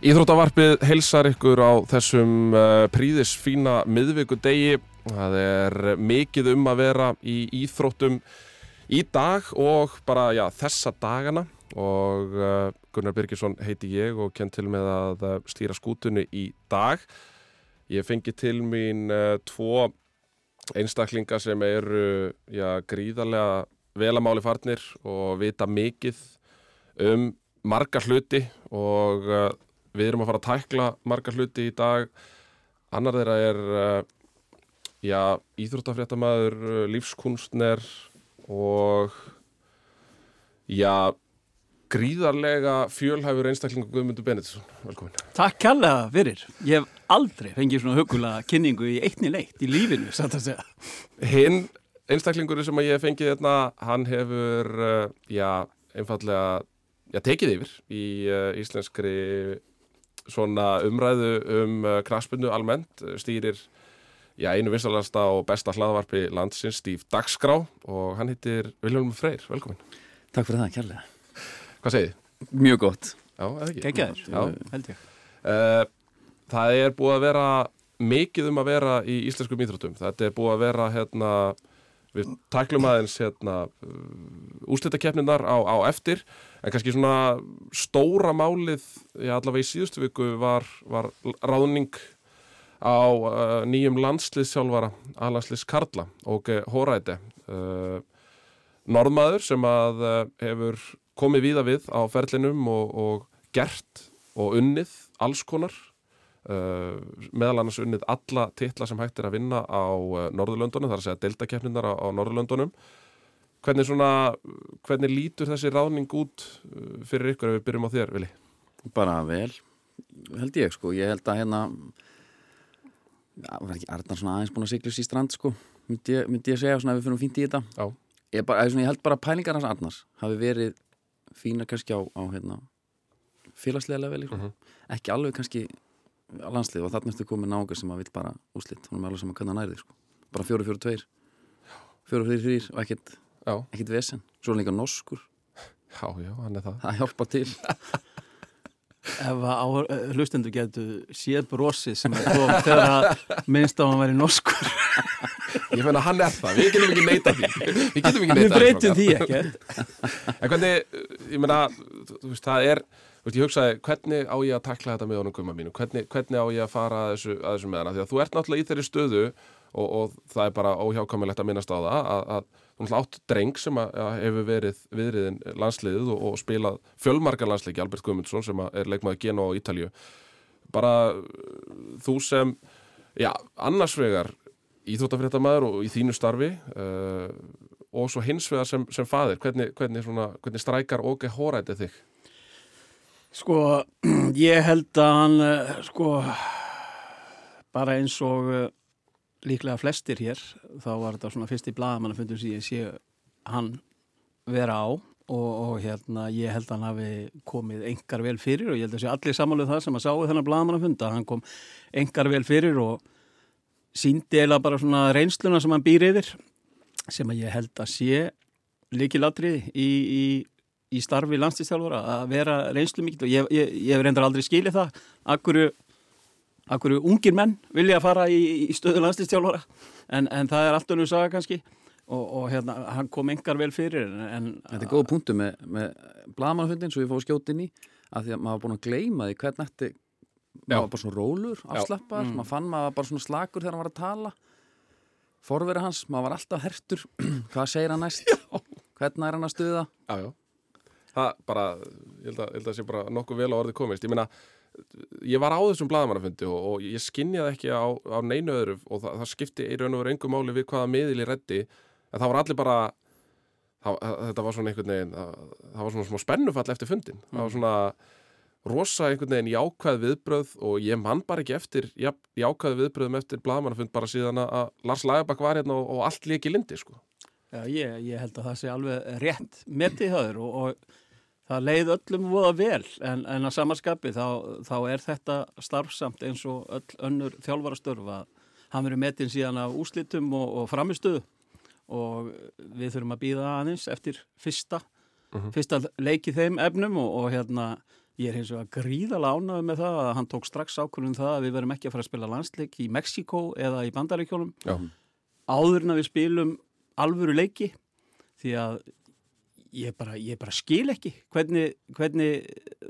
Íþróttavarpið heilsar ykkur á þessum uh, príðis fína miðvíku degi. Það er mikið um að vera í íþróttum í dag og bara já, þessa dagana og uh, Gunnar Birgisson heiti ég og kenn til með að uh, stýra skútunni í dag. Ég fengi til mín tvo einstaklinga sem eru já, gríðarlega velamáli farnir og vita mikið um marga hluti og við erum að fara að tækla marga hluti í dag annar þeirra er uh, já, íþróttafréttamaður uh, lífskunstner og já gríðarlega fjölhæfur einstaklingu Guðmundur Benedisson, velkomin Takk kærlega fyrir. Ég hef aldrei fengið svona hugulega kynningu í einni leitt í lífinu, satt að segja. Hinn einstaklingur sem að ég hef fengið hérna, hann hefur uh, já, einfallega já, tekið yfir í uh, íslenskri svona umræðu um uh, kraspinu almennt, uh, stýrir já, einu vissalasta og besta hlaðvarpi landsins, Stíf Dagskrá og hann hittir Viljálfur Freyr, velkomin Takk fyrir það, kærlega. Hvað segið? Mjög gott. Já, eða ekki? Gekkjaður, Já. held ég. Uh, það er búið að vera mikið um að vera í íslenskum íþróttum. Þetta er búið að vera hérna, við tæklum aðeins hérna, úrslitakeppninar á, á eftir, en kannski svona stóra málið, já allavega í síðustu viku var, var ráðning á uh, nýjum landsliðsjálfara, aðlandsliðs Karla og Hóræti. Uh, norðmaður sem að uh, hefur komið víða við á ferlinum og, og gert og unnið alls konar meðal annars unnið alla titla sem hægt er að vinna á uh, Norðurlöndunum, þar að segja deltakeppninar á, á Norðurlöndunum hvernig svona, hvernig lítur þessi ráðning út uh, fyrir ykkur ef við byrjum á þér, Vili? Bara vel, held ég sko. Ég held að hérna, var ekki Arnar svona aðeins búin að sigla sér í strand sko. Myndi ég, myndi ég segja svona að við fyrir fínt í þetta. Ég, bara, svona, ég held bara að pælingar hans Arnars hafi verið fína kannski á, á hérna, félagslega leveli. Sko. Mhm. Ekki alveg kannski landslið og þarna eftir komið náungar sem að vill bara úslit. Hún er með alveg sem að kannan nærði sko. Bara fjóru, fjóru, tveir. Fjóru, fjóru, þrýr og ekkert, Já, ekkert vesen. Svo er líka norskur. já, já, hann er það Það hjálpa til. Ef að hlustendur getur séð brosið sem er kom þegar að minnst á að hann væri norskur. Ég meina hann er það, við getum ekki neita því Við getum ekki Við neita breytum því ekki. En hvernig, ég meina, þú veist, það er, veist, ég hugsaði, hvernig á ég að takla þetta með honum gumma mínu? Hvernig, hvernig á ég að fara að þessu, að þessu með hana? Því að þú ert náttúrulega í þeirri stöðu og, og það er bara óhjákamilegt að minnast á það, að, að þú náttúrulega átt dreng sem að, að hefur verið viðriðin landsliðið og, og spilað fjölmargar landsleiki, Albert Guðmundsson sem er leikmaður Geno á Ítalju. Bara þú sem, já, annars vegar íþróttafréttamaður og í þínu starfi uh, og svo hins vegar sem, sem faðir, hvernig, hvernig, hvernig strækar og ekki hóræti þig? Sko, ég held að hann, eh, sko, bara eins og eh, líklega flestir hér, þá var þetta svona fyrst í blaðamannafundum sem ég sé hann vera á og, og hérna ég held að hann hafi komið engar vel fyrir og ég held að sé allir samanlega það sem að sáu þennan blaðamannafund að hann kom engar vel fyrir og síndi eða bara svona reynsluna sem hann býr yfir sem að ég held að sé líkilatriði í, í í starfi landslýstjálfara að vera reynslu mikill og ég, ég, ég hef reyndar aldrei skilið það akkur, akkur ungir menn vilja að fara í, í stöðu landslýstjálfara en, en það er allt önnur saga kannski og, og hérna, hann kom engar vel fyrir en, en Þetta er góða punktu með, með blagamannafundin svo ég fóð skjótt inn í að því að maður var búin að gleyma því hvern nætti Já. maður var bara svona rólur, afslappar Mm. maður fann maður var bara svona slakur þegar hann var að tala. Forveri hans, maður var alltaf hertur. Hvað segir hann næst? Hvernig er hann að stuða? Já, já. Það bara, ég held að, ég held að sé bara nokkuð vel á orði komist. Ég meina, ég var á þessum blaðamannafundi og, og ég skinjaði ekki á, á neinu öðru og það, það skipti í raun og veru engum máli við hvaða miðil ég reddi. En það var allir bara, það, þetta var svona einhvern veginn, það, það var svona smá spennufall eftir fundin. Það var svona rosa einhvern veginn jákvæð viðbröð og ég mann bara ekki eftir já, jákvæð viðbröðum eftir blaðamannafund bara síðan að Lars Lagerbakk var hérna og, og allt líki lindi, sko. Já, ég, ég held að það sé alveg rétt metið höður og, og það leið öllum voða vel en, en að samanskapi þá, þá er þetta starfsamt eins og öll önnur þjálfarastörf að hann verið metin síðan af úslitum og, og framistuðu og við þurfum að býða aðeins eftir fyrsta, Mhm. fyrsta leik í þeim efnum og, og hérna Ég er hins vegar gríðalega ánægð með það að hann tók strax ákvörðum það að við verum ekki að fara að spila landsleik í Mexiko eða í Bandaríkjónum Já. áður en að við spilum alvöru leiki því að ég bara, ég bara skil ekki hvernig, hvernig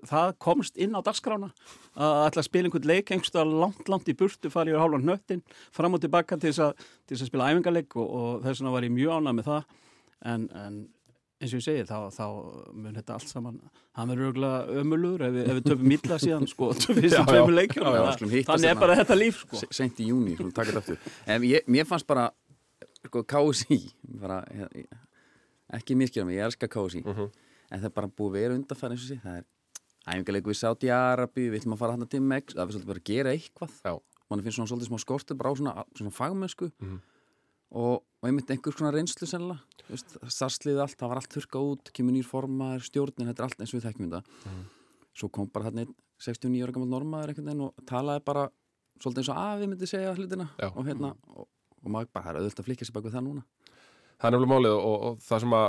það komst inn á dagskrána að ætla að spila einhvern leik einhverstað langt, langt í burtu, fara yfir hálfan nöttin fram og tilbaka til þess að, til þess að spila æfingarleik og, og þess vegna var ég mjög ánægð með það en, en eins og ég segi, þá, þá mun þetta allt saman, hann verður örgulega ömulur ef, ef við töfum illa síðan sko, Já, já. Já, þannig er bara þetta líf sko. Se- seint í júni, svona taka þetta aftur en ég, mér fannst bara sko, KSI bara, ekki miskjara mig, ég elska KSI Mhm. en það er bara búið vera undanfæri eins og sé, það er æfingarleiku við Saudi Arabi, við ætlum að fara hann til Mex það er svolítið bara að gera eitthvað. Mann finnst svona svolítið smá skortur bara á svona, svona fagmennsku. Mhm. og, og einmitt einhver svona reynslu sennilega starfsliðið allt, það var allt þurka út kemur nýr formaður, stjórnin, þetta er allt eins og við þekkjum þetta. Mhm. svo kom bara hann einn 69 ára gammal normaður og talaði bara svolítið eins og að við myndi segja hlutina og hérna og, og maður bara er auðvitað að flikja sér bak við það núna. Það er nefnilega málið og, og það sem að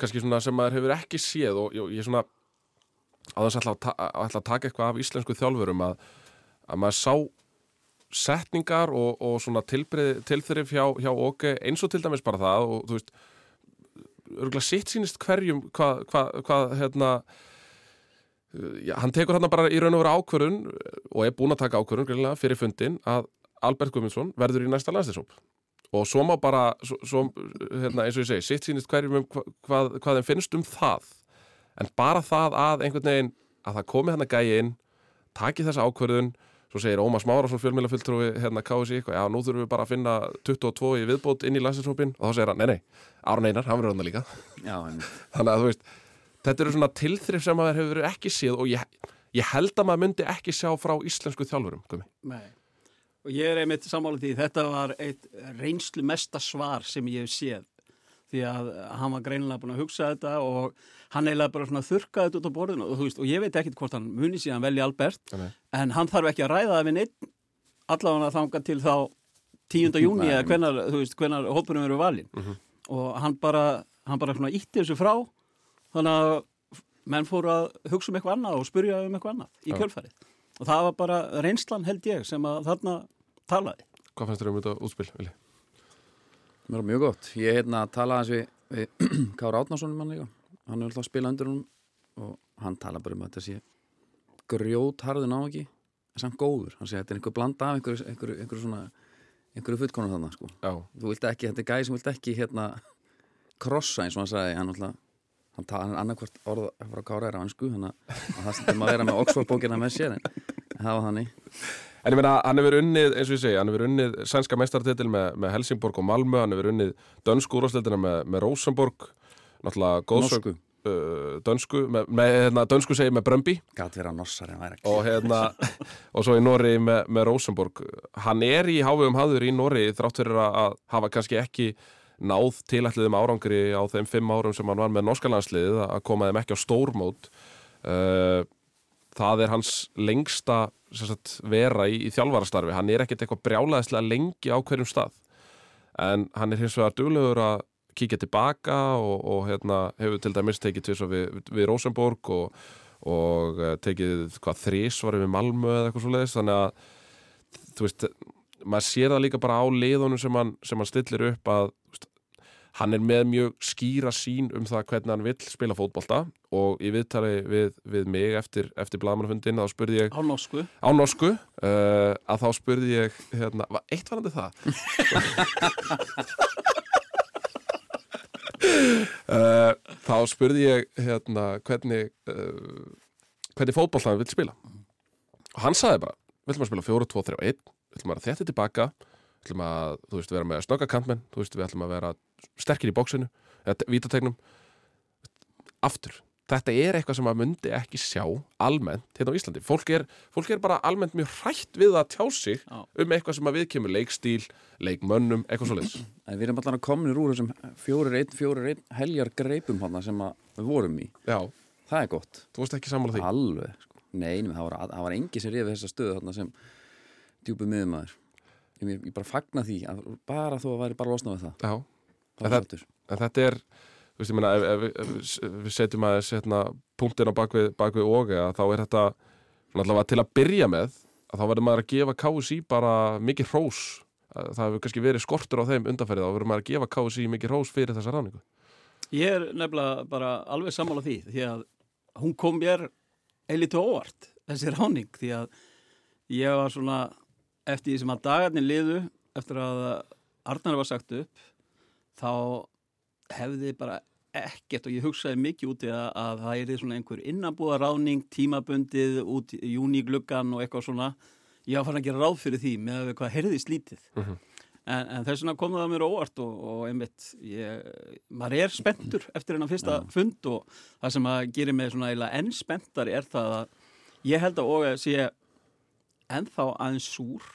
kannski svona sem maður hefur ekki séð og ég, ég svona á þess að ætla að, taka eitthvað af íslensku þjálfurum að, að maður sá setningar og, og svona tilþrif hjá, hjá OK eins og til dæmis bara það og þú veist örgulega sitt sínist hverjum hvað, hvað, hvað hérna já, hann tekur hann bara í raun og vera ákvörun og er búinn að taka ákvörun fyrir fundin að Albert Guðmundsson verður í næsta landslýsóp og svo má bara svo, svo, hérna, eins og ég segi, sitt sínist hverjum um hva, hvað, hvað þeim finnst um það. En bara það að einhvern veginn að það komi hann að gæja inn taki þessa ákvörðun svo segir Ómar Smárasson fjölmjölafulltrúi hérna KSI eitthvað, já nú þurfum við bara að finna 22 í viðbót inn í landslýsópin og þá segir hann, nei nei, Aron Einar, hann verður hann líka. Já, þannig að þú veist, þetta eru svona tilþrif sem maður hefur ekki séð og ég, ég held að maður myndi ekki sjá frá íslensku þjálfurum Gumi. Og ég er einmitt sammála því, þetta var eitt reynslu mesta svar sem ég hef séð. Því að hann var greinilega búin að hugsa þetta og hann eiginlega bara svona þurrkaði þetta út á borðinu og, þú veist, og ég veit ekkit hvort hann muni síðan velja Albert Nei. en hann þarf ekki að ræða það við neitt allavega þanga til þá 10. júni eða hvenar, þú veist, hvenar hópurum verður valinn Mhm. og hann bara, hann bara svona ítti þessu frá þannig að menn fóru að hugsa um eitthvað annað og spurja um eitthvað annað í kjölfarið og það var bara reynslan held ég sem að þarna talaði. Hvað fannst þér um þetta útspil, Vili? mér var mjög gott. Ég hérna talaði hans við, við Kára Átnarsson mann líka, hann er alltaf að spila undir honum og hann tala bara um að þetta sé grjót harðun á ekki? En samt góður, hann segi þetta er einhver blanda af einhverju, einhverju, einhverju svona einhverju fullkonum þannig sko. Já, þú vilt ekki, þetta er gæði sem vilt ekki hérna krossa eins og hann sagði. Hann alltaf hann tala hann annarkvort orða frá Kára er á hansku þannig að að það sem að vera með Oxford bókina með sér en það var þannig En ég meina, hann hefur unnið, eins og ég segi, hann hefur unnið sænska meistartitil með, með Helsingborg og Malmö, hann hefur unnið dönsku úrvarsleildina með, með Rosenborg, náttúrulega góðsög Norsku, uh, dönsku, með, með hérna, dönsku segi með Brömbi gæti vera norsar en væri ekki og hérna, og svo í Nóri með, með Rosenborg. Hann er í hávegum hafður í Nóri þrátt fyrir að hafa kannski ekki náð tilætliðum árangri á þeim fimm árum sem hann var með norska landsliðið að koma þeim ekki á stórmót. Uh, það er hans lengsta sagt, vera í, í þjálfarastarfi. Hann er ekkert eitthvað brjálaðislega lengi á hverjum stað. En hann er hins vegar duglegur að kíkja tilbaka og, og hérna, hefur til dæmis tekið tvis við, við Rosenborg og, og eh, tekið hvað þrís var við Malmö eða eitthvað svo leiðis þannig að þú veist, maður sér það líka bara á liðunum sem hann, sem hann stillir upp að veist, hann er með mjög skýra sín um það hvernig hann vill spila fótbolta og í viðtali við, við mig eftir, eftir blaðmannafundin þá spurði ég á norsku? Á norsku uh, að þá spurði ég hérna, var eitt varandi það? Uh, þá spurði ég hérna, hvernig uh, hvernig fótboll hann vil spila. Og hann sagði bara ætlum að spila 4, 2, 3 og 1 við ætlum að vera þetta tilbaka ætlum að, þú veist, vera með snögga kantmenn? Þú veist, við ætlum að vera sterkir í bóksinu eða vítategnum aftur, þetta er eitthvað sem maður myndi ekki sjá almennt hérna á Íslandi fólk er, fólk er bara almennt mjög hrætt við að tjá sig Já. um eitthvað sem að við kemur leikstíl, leikmönnum eitthvað svo leiðis En við erum allan að kominir úr þessum fjórir einn, fjórir einn heljar greipum hana sem við vorum í. Já, Það er gott. þú veist ekki sammála því Alveg. Sko. Nei, nei, það var, var engi sem rifið þessa stöðu þarna sem djúpið miðumæður. Ég, ég bara fagna því að bara þó að væri bara losnað við það. Já, En það- en þetta er þú veist, ég meina, ef, ef, ef, ef, við setjum aðeins hérna, punktin á bakvið, bakvið og þá er þetta allavega til að byrja með að þá verður maður að gefa KSI bara mikið hrós. Að það hefur kannski verið skortur á þeim undanferðið þá verður maður að gefa KSI mikið hrós fyrir þessa ráningu Ég er nefnilega bara alveg sammála því því að hún kom mér eilítið óvart, þessi ráning því að ég var svona eftir því sem að dagarnir liðu eftir að Arnar var sagt upp þá hefði bara ekkert og ég hugsaði mikið út í að, að það er svona einhver innanbúða ráning tímabundið út í júni gluggan og eitthvað svona. Ég var farin að gera ráð fyrir því með hvað herðist lítið Mhm. en, en þess vegna kom það mér óvart og, og einmitt, ég, maður er spenntur eftir hennar fyrsta fund og það sem að gerir mig svona enn spenntar er það að ég held að og sé ennþá aðeins súr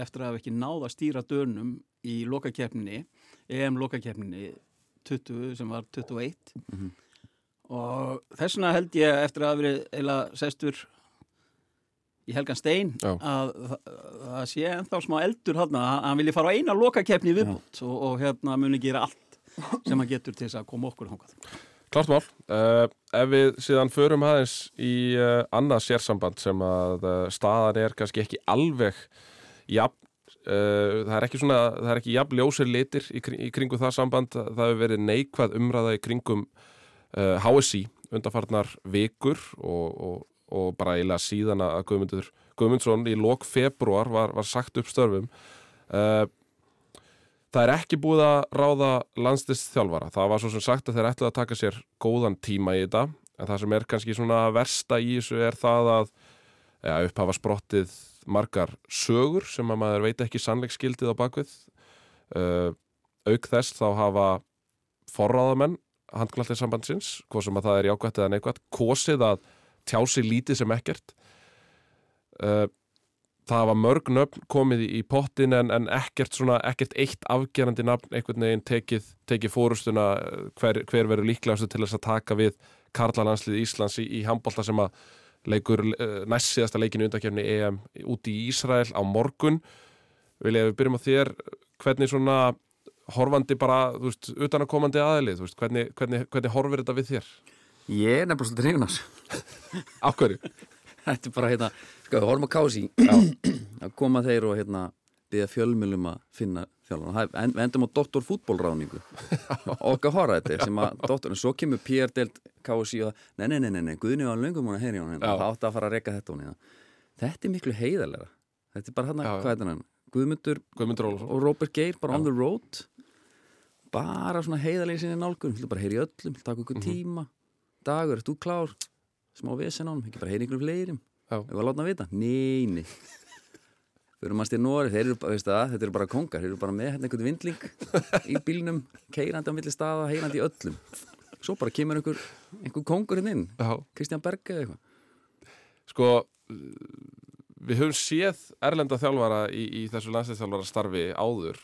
eftir að hafa ekki náð að stýra dönum í lokakefninni EM lokakefninni 20 sem var 21 og þess vegna held ég eftir að hafa verið eiginlega sestur í Helgan Stein Já. að það, sé ennþá smá eldur hann að hann vilji fara á eina lokakefni viðbútt og, og hérna muni gera allt sem hann getur til þess að koma okkur þangað. Klart mál, uh, ef við síðan förum aðeins í uh, annað sérsamband sem að uh, staðan er kannski ekki alveg jafn, það er ekki svona, það er ekki jafn ljósir litir í, kring, í kringu það samband, það hefur verið neikvað umræða í kringum uh, HSI undarfarnar vikur og, og, og bara eiginlega síðan að Guðmundur Guðmundsson í lok februar var, var sagt upp störfum. Uh, Það er ekki búið að ráða landslist þjálfara. Það var svo sem sagt að þeir ætlaði að taka sér góðan tíma í þetta. En það sem er kannski svona versta í þessu er það að ja, upphafa sprottið margar sögur sem að maður veit ekki sannleiksskildið á bakvið. Uh, auk þess þá hafa forráðamenn handknallið sambandsins, hvað sem að það er jákvætt eða neikvætt, kosið að tjá sig lítið sem ekkert. Uh, það hafa mörg nöfn komið í, pottin en, en ekkert svona, ekkert eitt afgerandi nafn einhvern veginn tekið, tekið fórustuna hver, hver verður líklegastu til þess að taka við Karlalandslið Íslands í, í handbólta sem að leikur uh, næst síðasta leikinu undakefni EM úti í Ísrael á morgun Vilja, við byrjum á þér hvernig svona horfandi bara, þú veist, utan að komandi aðlið, veist, hvernig, hvernig, hvernig horfir þetta við þér? Ég er nefnilega svolítið hrifin hans Af hverju? Þetta er bara hérna, sko, við horfum á kási að koma þeir og hérna byggja fjölmjölum að finna Það- en, Við endum á doktorfútbólráningu okkar horra þetta sem að doktor, en svo kemur PR delt kási og það, nei, nei, nei, nei, nei, Guðni var löngum að hún hérna, Já. það átti að fara að reka þetta hún Þetta er miklu heiðalega Þetta er bara Já, já. hvað er þetta Guðmundur Guðmundur og Robert Geir bara on the road. Bara svona heiðalegi sinni nálgun. Þú bara heyri öllum, taka ykkur tíma? Dagur, þú klár? Smá vesen á hann, ekki bara heyri ykkur fleirim Já. ef að láta hann vita, nei, nei fyrir maður stið Nóri þeir eru, veistu það, þetta eru bara kongar þeir eru bara með hérna einhvern vindling í bílnum keirandi á milli staða, heyrandi í öllum svo bara kemur einhver einhver kongur hérna inn, Já. Kristján Berg eða eitthvað Sko, við höfum séð erlenda þjálfara í, í þessu landslýþjálfara starfi áður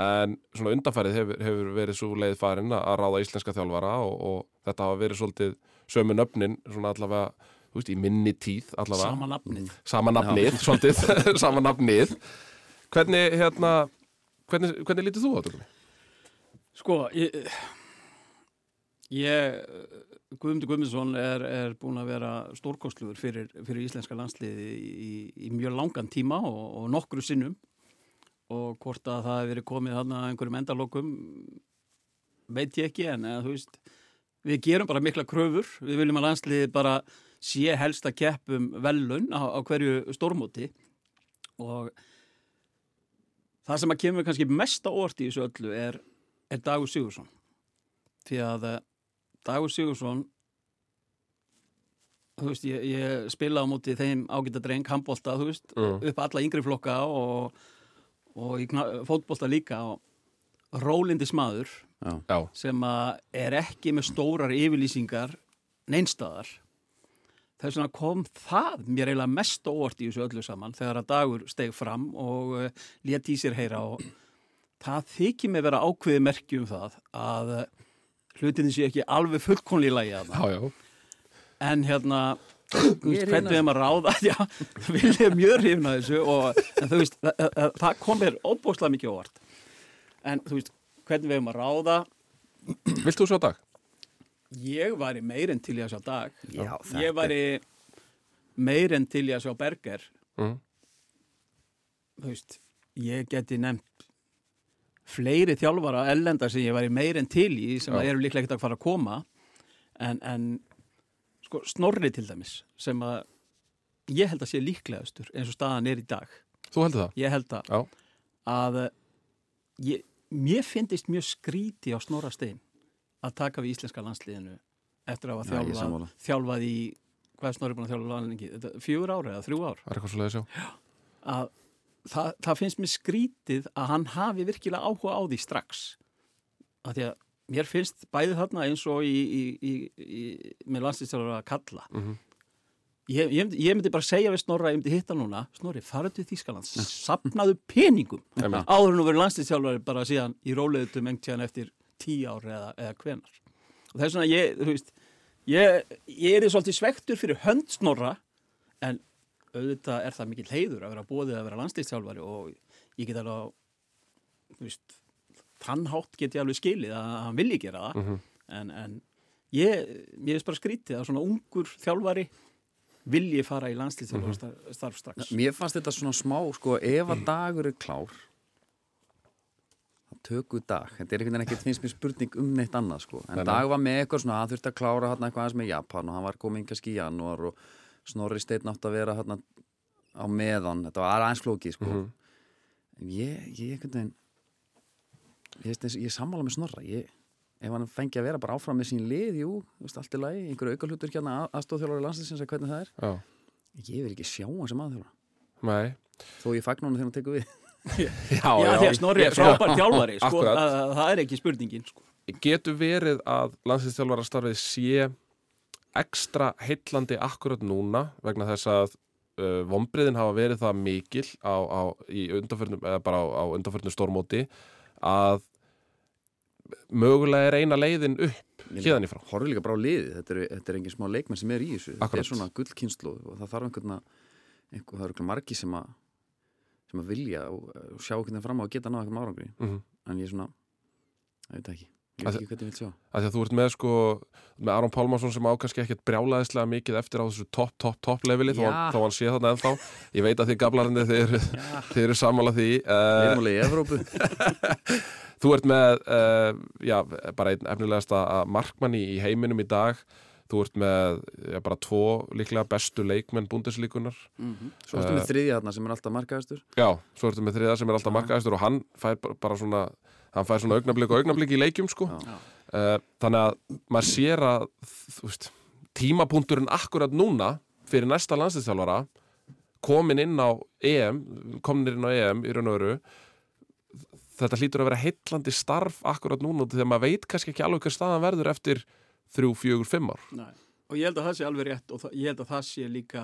en svona undanfærið hefur, hefur verið svo leið farin að ráða íslenska þjálfara og, og þetta hafa verið svolítið sömu nöfnin svona allavega, veist, í minni tíð allavega. Sama nafnið. Sama nafnið, svolítið, sama nafnið. Hvernig, hérna, hvernig, hvernig lítið þú á þetta? Sko, ég, ég Guðmundur Guðmundsson er, er búin að vera stórkostluður fyrir, fyrir íslenska landsliði í, í mjög langan tíma og, og nokkru sinnum og hvort að það hefur verið komið hann að einhverjum endalokum veit ég ekki en eða, veist við gerum bara mikla kröfur við viljum að landsliði bara sé helst að keppum velun á, á hverju stórmóti. Og það sem að kemur kannski mest á orð í þessu öllu er, er Dagur Sigursson því að eh, Dagur Sigursson þú veist, ég, ég spila á móti þeim ágæta dreng, handbólta, þú veist Mm. upp alla yngri flokka og, og fótbolta líka og rólindi smaður Já, sem að er ekki með stórar yfirlýsingar neinstaðar þess vegna kom það mér eiginlega mest óvart í þessu öllu saman þegar að dagur steg fram og uh, lét í sér heyra og það þykir mig vera ákveði merki um það að uh, hlutinni sé ekki alveg fullkonlega í lagi að það já, já. en hérna er hvernig við að ráða? Já, við erum mjög hrifna þessu og en, þú veist, það, það- það kom mér óbúslega mikið óvart. En þú veist, hvernig við að ráða? Vilt þú svo dag? Ég væri meir en til í að sjá dag. Já, Ég væri meir en til í að sjá Berger. Mm. Þú veist, ég geti nefnt fleiri þjálfara ellenda sem ég væri meir en til í sem eru líklega ekkert að fara að koma en, en sko, snorri til dæmis sem að ég held að sé líklegastur eins og staðan er í dag. Þú heldur það? Ég held að, Já. að eh, ég, mér finnist mjög skríti á Snorra Stein að taka við íslenska landsliðinu eftir að hafa Já, ég þjálfað, þjálfað í hvað er Snorri búin að þjálfa? Þetta, fjögur ár eða þrjú ár? Er. Að það, það finnst mér skrítið að hann hafi virkilega áhuga á því strax að því að mér finnst bæði þarna eins og í, í, í, í með landslýstjálfur að kalla Mhm. ég, ég, myndi, ég myndi bara segja við Snorra, ég myndi hitta núna Snorri, farið til Þýskalands, sapnaðu peningum áður nú verið landslýstjálfur bara síðan í róleðutum engt síðan eftir tíu ár eða, eða hvenar og það er svona, ég, þú veist ég, ég er svolítið svektur fyrir hönd Snorra en auðvitað er það mikill heiður að vera bóðið að vera landslýstjálfari og ég get alveg þú veist, tannhátt get ég alveg skilið að hann vilji gera það. Mhm. en, en ég, ég er bara skrítið að svona ungur þjálfari vilji fara í landslýstjálfari starf, starf strax. Mér fannst þetta svona smá, sko, ef að dagur er klár við dag þetta er einhvern veginn ekkert finnst mér spurning um neitt annað sko. en nei. dag var með eitthvað svona hann þurfti að klára hann eitthvað aðeins með Japan og hann var komin kannski í janúar og Snorri Steinn átt að vera hann á meðan, þetta var aðeins flókið sko. Mhm. en ég, ég einhvern veginn ég, ég er sammála með Snorra ég, ef hann fengi að vera bara áfram með sín lið jú, veist, allt í lagi, einhverju auka hérna aðstóðþjálfari landsliðsins að hvernig það er Já. ég vil ekki sjá hann sem aðþjálfara Nei. þó ég fagn honum þegar hann tekur við Já, Já, því að Snorri er frábær þjálfari sko, Akkurat. að, það er ekki spurningin sko. Getur verið að landslýstjálfara starfið sé ekstra heillandi akkurat núna vegna þess að uh, vombriðin hafa verið það mikil á, á, í undanförnum, eða bara á, á undanförnum stórmóti að mögulega er eina leiðin upp hérðan í frá. horfum líka bara á liðið, þetta er, þetta er engin smá leikmenn sem er í þessu, þetta Akkurat. er svona gullkynslu og það þarf einhvern að einhver, það eru margi sem að sem að vilja og, og sjá einhvern veginn fram á að geta náða einhvern árangri, Mm en ég er svona ég veit það ekki, ég veit ekki hvað ég vil sjá. að því að þú ert með sko með Aron Pálmarsson sem á kannski ekkert brjálaðislega mikið eftir á þessu topp, topp, topp leveli þó, Já. hann- sé þarna ennþá. Ég veit að þið gablarinn þið eru, þið eru sammála því erum alveg í Evrópu. Þú ert með uh, já, bara einn efnilegasta markmanni í heiminum í dag þú ert með já, bara tvo líklega bestu leikmenn búndeslíkunar Svo ertu með þriðja þarna sem er alltaf markaðastur. Já, svo ertu með þriða sem er alltaf markaðistur og hann fær bara- svona hann fær svona augnablik og augnablik í leikjum sko. Já. Uh, þannig að maður sér að veist, tímapunkturinn akkurat núna fyrir næsta landslýstjálfara komin inn á EM komin inn á EM í raun og veru þetta hlýtur að vera heitlandi starf akkurat núna að maður veit kannski ekki alveg hver staðan verður eftir þrjú, fjögur, fimm ár. Nei. og ég held að það sé alveg rétt og ég held að það sé líka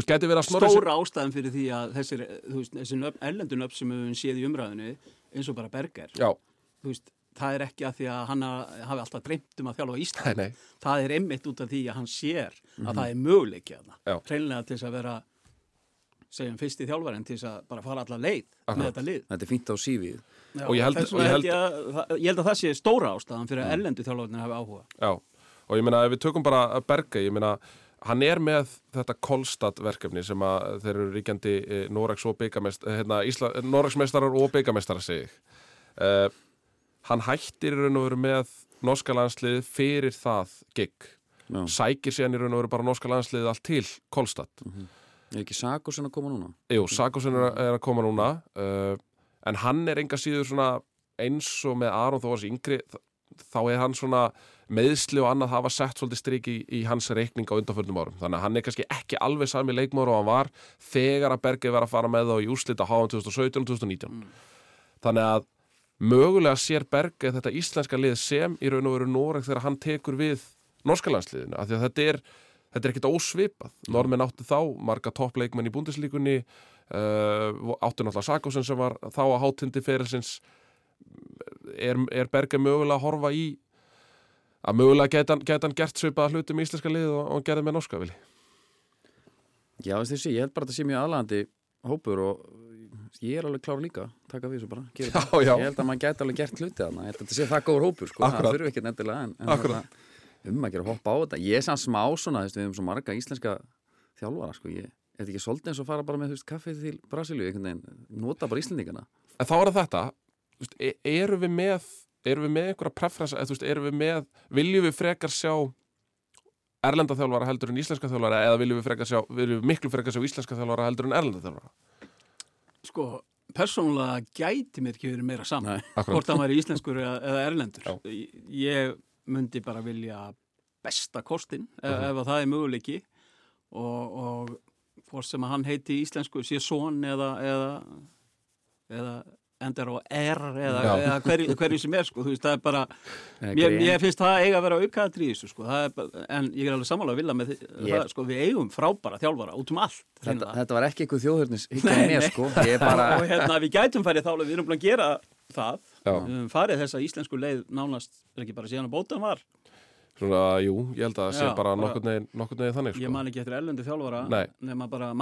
stóra ástæðan fyrir því að þessir, veist, þessi nöfn, ellendun upp sem við höfum séð í umræðinu eins og bara Berger. Veist, það er ekki að því að hann ha- hafi alltaf dreymt um að þjálfa Ísland nei, nei, það er einmitt út af því að hann sér að það er möguleiki að það hreinlega til þess að vera segjum fyrsti þjálfarinn til þess að bara fara alla leið Akkurat. með þetta lið. Þetta er fínt á sífið Já, Og ég held- og ég held ég, að, ég held að það sé stóra ástæðan fyrir að ellendu þjálfarinn hafi áhuga já og ég meina ef við tökum bara Berge ég meina hann er með þetta Kolstad verkefni sem að þeir eru ríkjandi eh, Noregs og byggamest hérna, Ísla, Noregsmeistarar og byggamestara segi ég. uh, hann hættir í raun og veru með norska landslið fyrir það gig Já. sækir síðan í raun og veru bara norska landslið allt til Kolstad Er ekki Sakosen að koma núna? Jú, Sakosen er, er að koma núna uh, en hann er enga síður svona eins og með Aron þó að þessi yngri þá er hann svona meðsli og annað hafa sett svolítið strik í, í hans reikning á undanförnum árum. Þannig að hann er kannski ekki alveg sami leikmór og hann var þegar að Berge var að fara með þá í úrslita háan 2017 og 2019 þannig að mögulega sér Berge þetta íslenska lið sem í raun og veru Noreg þegar hann tekur við norska landsliðinu þetta er er ekkert ósvipað. Normin áttu þá marga toppleikmenn í búndislíkunni áttu náttúrulega Sakosen sem var þá að hátindi ferilsins er, er Berge mögulega að horfa í að mögulega geta, geta hann gert svipaða hluti með íslenska lið og, og gerði með norska vili. Já, þessi, ég held bara að þetta sé mjög aðlandi hópur og ég er alveg klár líka taka við þessu bara, Já, það já. ég held að maður gæti alveg gert hluti að þetta sé það góður hópur sko, Akkurat. það þurfi ekki endilega en, en Akkurat. þarna, um að gera hoppa á þetta ég er samt smá svona, þú veist, við hefum svo marga íslenska þjálfara, sko, ég þetta ekki svolítið eins og fara bara með, veist, kaffið til Brasilíu einhvern veginn, nota bara Íslendingana En þá er það þetta, veist, e- eru við með, eru við með einhverja preferensa, eru við með, viljum við frekar sjá erlenda þjálfara heldur en íslenska þjálfara eða viljum við frekar sjá, viljum við miklu frekar sjá íslenska þjálfara heldur en erlenda þjálfara? Sko, persónulega gæti mér ekki verið meira saman hvort hann væri íslenskur eða, eða erlendur Já. ég myndi bara vilja besta kostin ef, Mhm. ef að það er möguleiki og, og hvort sem að hann heiti íslensku sé son eða eða, eða endar á R eða, eða hverju, hverju sem er sko, þú veist, það er bara mér, mér finnst það eiga að vera aukaðatri í þessu sko, bara, en ég er alveg sammála að vilja með Ég- það, sko, við eigum frábæra þjálfara út um allt þetta, þetta var ekki eitthvað þjóðhörnis ekki Nei, mér, sko, ég er bara og hérna við gætum farið þá við erum búin að gera það. Höfum farið þessa íslensku leið nánast er ekki bara síðan að bótan var Svona, jú, ég held að það sé bara nokkurn veginn þannig, sko. ég man ekki eftir ellendi þjálfara Nei. nema bara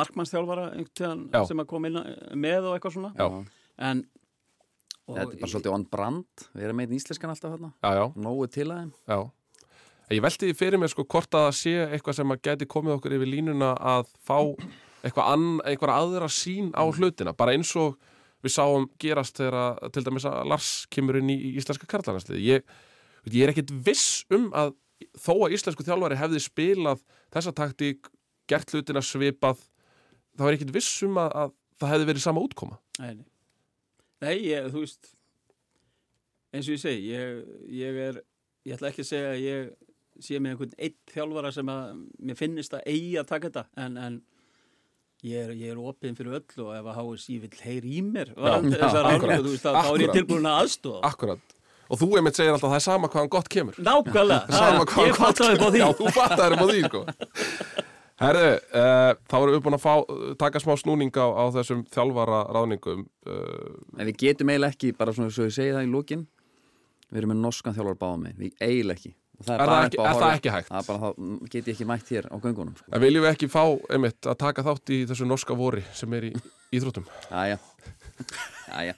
Já. sem að koma inn með og eitthvað svona Já. en og, þetta er bara svolítið on brand við erum með íslenskan alltaf já, nógu til. En Ég velti því fyrir mér, sko, hvort að það sé eitthvað sem að geti komið okkur yfir línuna að fá eitthvað ann, eitthvað aðra sín á hlutina, bara eins og við sáum gerast þegar að, til dæmis að Lars kemur inn í, í íslenska karlaganslið. Ég, ég er ekkit viss um að þó að íslensku þjálfari hefði spilað þessa taktík, gert hlutina svipað, þá er ekkit viss um að, að það hefði verið sama útkoma. nei, nei. nei ég, þú veist eins og ég segi ég, ég er, ég ætla ekki að segja að ég sé með einhvern eitt þjálfara sem að mér finnist að eigi að taka þetta en, en ég er, ég er opinn fyrir öll og ef að HSI vill heyri í mér já, þessar akkurat, þú veist, þá, þá er ég tilbúin að aðstofa Akkurat. Og þú einmitt segir alltaf að það er sama hvaðan gott kemur. Nákvæmlega, það, hvaðan ég fattaði upp á því Já, þú fattaði upp á því, sko. Herðu, uh, þá erum við búin að fá, taka smá snúning á, á þessum þjálfara ráðningum. Uh, en við getum eiginlega ekki, bara svona svo ég segi það í lókin við erum með norskan þjálfar báða með við eiginlega ekki Og Er bara það ekki- er að það ekki hægt? það er bara þá mm, get ég ekki mætt hér á göngunum sko. en viljum við ekki fá, einmitt, að taka þátt í þessu norska vori sem er í íþróttum? Æja, æja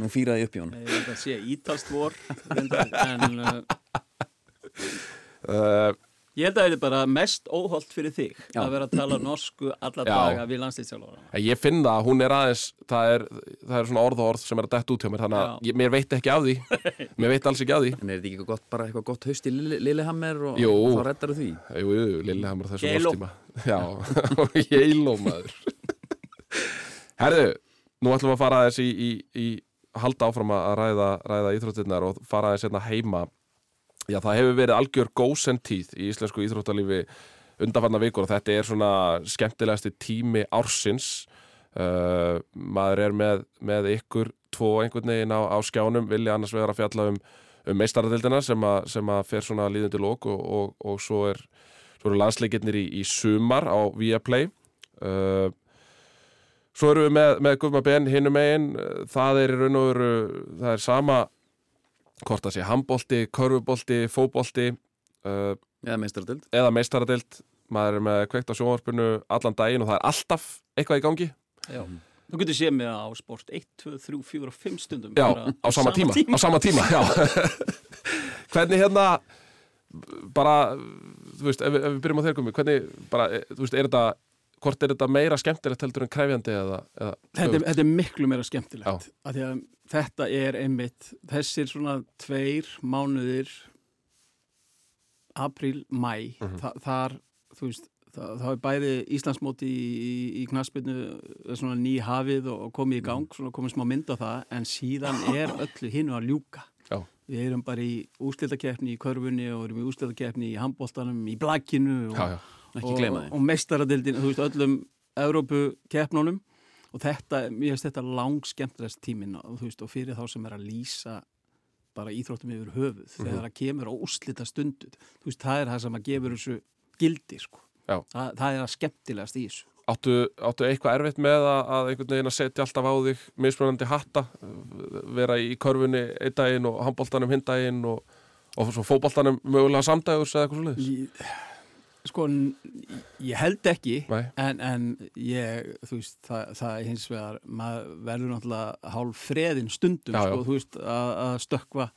Nú fýraði upp í honum Ég held að sé ítalst vor en uh, Uh, ég held að þetta er bara mest óholt fyrir þig Já. að vera að tala norsku alla Já. daga við landslýstjálfara en ég finn það að hún er aðeins, það er, það er svona orð og orð sem er að detta út hjá mér, þannig að mér veit ekki af því. mér veit alls ekki af því. En er þetta ekki gott, bara eitthvað gott haust í Lille- Lillehammer og Jú. þá reddar því Jú, jú, Lilli Hamar þessum ástíma Já, Geilo maður Herðu, nú ætlum við að fara aðeins í, í, í halda áfram að ræða, ræða íþróttirnar og fara aðeins hérna heima. Já, það hefur verið algjör gósentíð í íslensku íþróttalífi undanfarnar vikur og þetta er svona skemmtilegasti tími ársins. Uh, maður er með, með ykkur tvo einhvern veginn á, á skjánum vilja annars vegar að fjalla um, um meistaradildina sem, að- sem að fer svona líðundi lók og, og, og svo er eru landsleikirnir í, í sumar á Viaplay. Uh, svo erum við með, með Guðma Ben hinum megin, það er í raun og veru það er sama hvort það sé handbolti, körfubolti, fóbolti uh, Eða meistardöld eða meistaradeild maður er með kveikt á sjónvarpinu allan daginn og það er alltaf eitthvað í gangi. Já. Þú getur séð mig á sport 1, 2, 3, 4 og 5 stundum. Já, á sama, tíma, á sama tíma já. hvernig hérna bara, þú veist, ef, ef við byrjum á þeir komi hvernig, bara, eh, þú veist, er þetta hvort er þetta meira skemmtilegt heldur en krefjandi eða, eða Þetta, er- þetta er miklu meira skemmtilegt þetta er einmitt þessir svona tveir mánuðir apríl, mæ Mhm. þa þar, þú veist það, það er bæði Íslandsmóti í, í, í knaspinu svona ný hafið og, komið í gang, svona komið smá mynd á það en síðan er öllu hinu að ljúka. Já. við erum bara í ústildakeppni í körfunni og erum í ústildakeppni í handbóltanum, í blakkinu og, já, já, og, og meistaradildin, þú veist, öllum Evrópu keppnunum og þetta, mér finnst þetta lang skemmtilegst tímin og, þú veist, og fyrir þá sem er að lýsa bara íþróttum yfir höfuð þegar það kemur á úslita stundu þú veist, það er það sem að gefur þessu gildi, sko. Það, það er að skemmtilegast í þessu. áttu, áttu eitthvað erfitt með að, að einhvern veginn að setja alltaf á þig mismunandi hatta? Vera í körfunni einn daginn og handboltanum hinn daginn og, og svo fótboltanum mögulega samdægurs eða eitthvað svo leiðis Í- sko, ég held ekki en, en ég, þú veist, það, það hins vegar, maður verður náttúrulega hálf freðin stundum, Já, já. sko, þú veist, að, að stökkva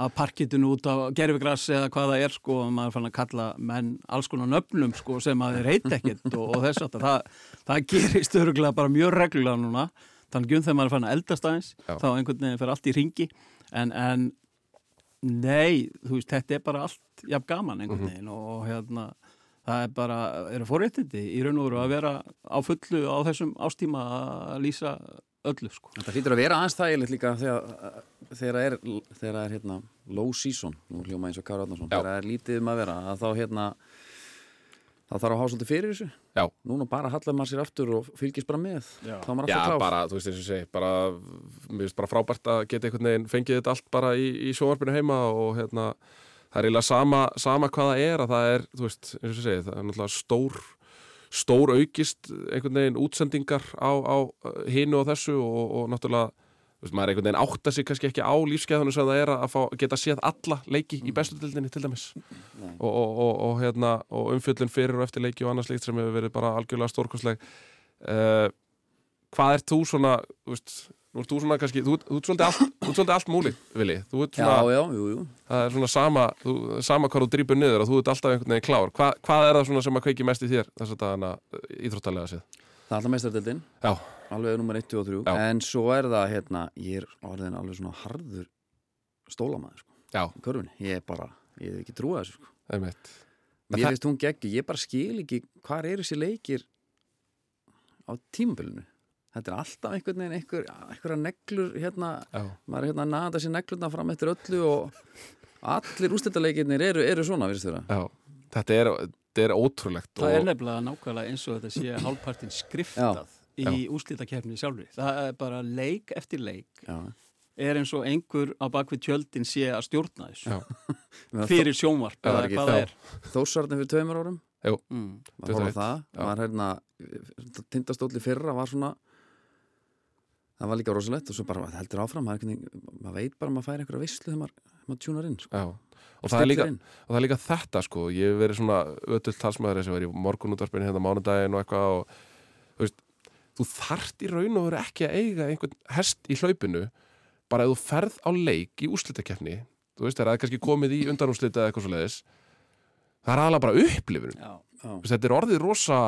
að parkitinu út á gerfigras eða hvað það er, sko, og maður fann að kalla menn alls konar nöfnum, sko, sem að þeir heit ekkert og, og þess að það, það gerist öruglega bara mjög reglulega núna, þannig um þegar maður fann að eldast aðeins, Já. þá einhvern veginn fer allt í ringi, en, en Nei, þú veist, þetta er bara allt jafn gaman einhvern veginn og, og hérna, það er bara, eru forréttindi í raun og veru að vera á fullu á þessum ástíma að lýsa öllu, sko. Þetta hlýtur að vera aðeins þægilegt líka þegar, það er, þegar það er hérna, low season, nú hljóma eins og Kára Átnarsson, Já. þegar það er lítið um að vera, að þá hérna, þá þarf að hafa svolítið fyrir þessu. Já. Núna bara hallar maður sér aftur og fylgist bara með. Já. Þá er maður Já, bara, þú veist eins og ég segi, bara, mér finnst bara frábært að geta einhvern veginn fengið þetta allt bara í, í sjónvarpinu heima og hérna, það er eiginlega sama, sama hvað það er að það er, þú veist, eins og ég segi, það er náttúrulega stór, stór aukist einhvern veginn útsendingar á, á hinu og þessu og, og náttúrulega, veist, maður einhvern veginn átta sig kannski ekki á lífskeiðunum sem það er að fá, geta séð alla leiki í bestu dildinni til dæmis. Nei. og, og, og, og, hérna, og umfjöllun fyrir og eftir leiki og annars líkt sem hefur verið bara algjörlega stórkostleg. Uh, hvað ert þú svona þú veist, nú ert þú svona kannski þú, þú ert svolítið allt, þú ert svolítið allt múli Vili, þú ert Já, svona, já, jú, jú. það er svona sama þú, sama hvað þú drýpur niður og þú ert alltaf einhvern veginn klár. Hva, hvað er það svona sem að kveiki mest í þér þess að dagana íþróttalega séð? Það er alltaf meistardildin, já, alveg nummer 1, 2 og 3. Já. En svo er það, hérna, ég er orðin alveg svona harður stólamæður, sko, já, í körfunni. Ég er bara, ég hef ekki trúið þessu, sko. Mér það- finnst hún geggi, ég bara skil ekki hvað eru þessi leikir á tímabilinu. Þetta er alltaf einhvern veginn einhver, einhverja neglur hérna, já, maður er hérna að naða þessi neglurna fram eftir öllu og allir úrstættaleikirnir eru, eru svona, virðist þeirra. já, þetta er, þetta er ótrúlegt Það er og, nefnilega nákvæmlega eins og þetta sé hálfpartin skriftað í úslítakefni sjálfri. Það er bara leik eftir leik Já. er eins og einhver á bakvið tjöldin sé að stjórna þessu. Já, fyrir sjónvarp eða hvað það er. Þórsarðin fyrir tveimur árum, Mm. maður 21, það, maður hérna, tindastóli fyrra var svona, það var líka rosalegt og svo bara heldur áfram, maður, maður veit bara að maður fær einhverja vislu þegar maður, maður tjúnar inn, sko. já. Og það, er líka, og það er líka þetta sko. Ég hef verið svona ötull talsmaður sem var í morgunútvarpinu hérna mánudaginn og eitthvað og þú veist, þú þart í raun og veru ekki að eiga einhvern hest í hlaupinu. Bara ef þú ferð á leik í úrslitakefni þú veist, það er kannski komið í undanúrslita eða eitthvað svo leiðis það er aðalega bara upplifun. Þetta er orðið rosa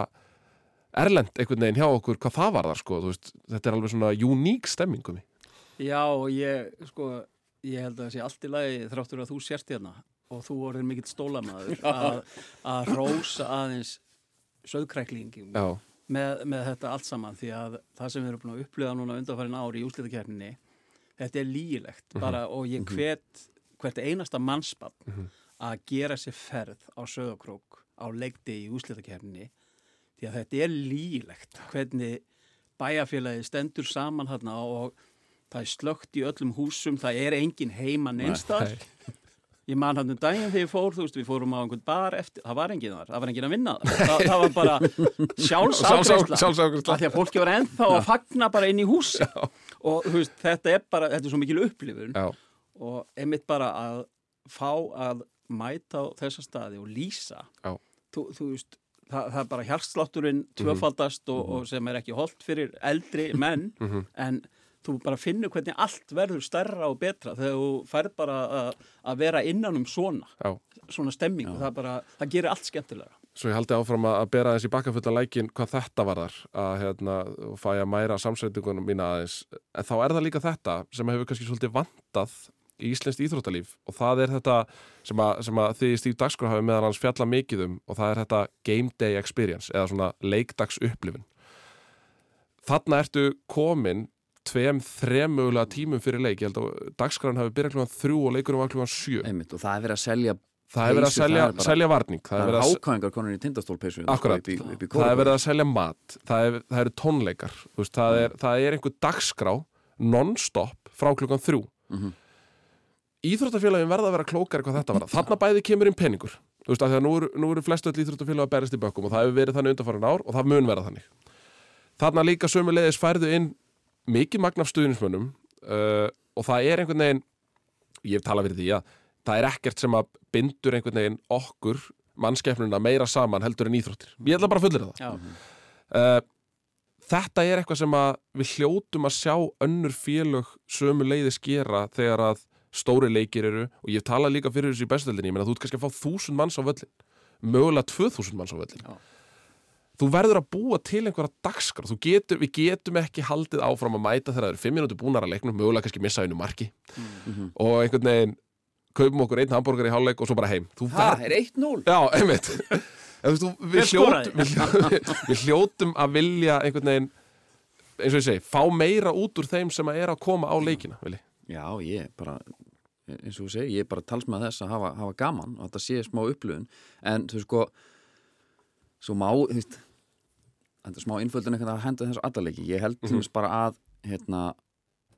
erlend einhvern veginn hjá okkur hvað það var þar sko, veist, þetta er alveg svona uník stemmingum Já, og ég, sko, ég held að það sé allt í lagi þráttur að þú sérst hérna og þú orðin mikill stólamaður að, að rósa aðeins söðkræklingum já, með, með þetta allt saman því að það sem við erum búin að upplifa núna undanfærin ári í úslitakerninni þetta er lígilegt bara og ég hvet hvert einasta mannspann að gera sér ferð á söðakrók á leikti í úslitakerninni því að þetta er lígilegt hvernig bæjarfélagi stendur saman þarna og það er slögt í öllum húsum, það er engin heima neinstar Ég man hann um daginn þegar ég fór, þú veist, við fórum á einhvern bar eftir, það var enginn þar, það var enginn að vinna þar. Það, það var bara sjálfsafgreysla. Af Því að fólki var ennþá að fagna bara inn í húsi. Og þú veist, þetta er bara, þetta er svo mikil upplifun. já, Og einmitt bara að fá að mæta á þessa staði og lýsa. Já. Þú, þú veist, það, það er bara hjartslátturinn tvöfaldast og, og sem er ekki holdt fyrir eldri menn, en þú bara finnur hvernig allt verður stærra og betra þegar þú færð bara að, vera innan um svona, já. svona stemming. Og það bara, það gerir allt skemmtilega. Svo ég haldi áfram að bera þessi bakkafulla lækin hvað þetta var þar að hérna, og fæ að mæra samsveitingunum mína aðeins. En þá er það líka þetta sem hefur kannski svolítið vantað í Íslenskt íþróttalíf og það er þetta sem að, sem að þið í Stíf Dagskrá hafi meðan hans fjalla mikið um og það er þetta game day experience eða svona leikdags upplifun Þarna ertu komin tveim, þrem mögulega tímum fyrir leik. Ég held að dagskráin hafi byrjað klúan þrjú og leikunum var klúan sjö. Einmitt, og það er verið að selja það er verið að selja, er bara- selja varning. Það er er verið að hákvæðingar konur í tindastólpeysu Akkurat, upp í, upp í það er verið að selja mat. Það, er, það eru tónleikar. Veist, það, er, það er einhver dagskrá non-stop frá klukkan þrjú. Mhm. Íþróttafélagin verða að vera klókari hvað þetta var þarna bæði kemur inn peningur. Þú veist, að nú eru, eru flestu öll íþróttafélag að berjast í bökkum og það hefur verið þannig undanfarin ár og það mun verða þannig. Þarna líka sömulegis færðu inn mikið magn af stuðnismönnum uh, og það er einhvern veginn ég hef talað fyrir því að það er ekkert sem að bindur einhvern veginn okkur mannskeppnuna meira saman heldur en íþróttir. Ég ætla bara að fullir það. Uh, þetta er eitthvað sem að við hljótum að sjá önnur félög sömu leiðis gera þegar að stóri leikir eru og ég hef talað líka fyrir þessu í bestöldinni ég meina þú ert kannski að fá þúsund manns á völlin mögulega tvö þúsund manns á völlin Já. Þú verður að búa til einhverja dagskrá. Þú getur, við getum ekki haldið áfram að mæta þegar það eru fimm minútur búnar að leiknum mögulega kannski missa einu marki. Og einhvern veginn kaupum okkur einn hambúrgar í hálfleik og svo bara heim. Þú Það verð er 1-0 Já, einmitt. En þú við, hljótum, við, hljótum, við hljótum að vilja einhvern veginn eins og ég segi, fá meira út úr þeim sem að er að koma á leikina vilji. Já, ég bara eins og þú segir, ég er bara talsmað þess að hafa, hafa gaman og þetta sé smá upplöfun en þú veist sko svo má, þú veist smá innföldun eitthvað að henda þessu allarleiki ég held til Mhm. þess bara að hérna,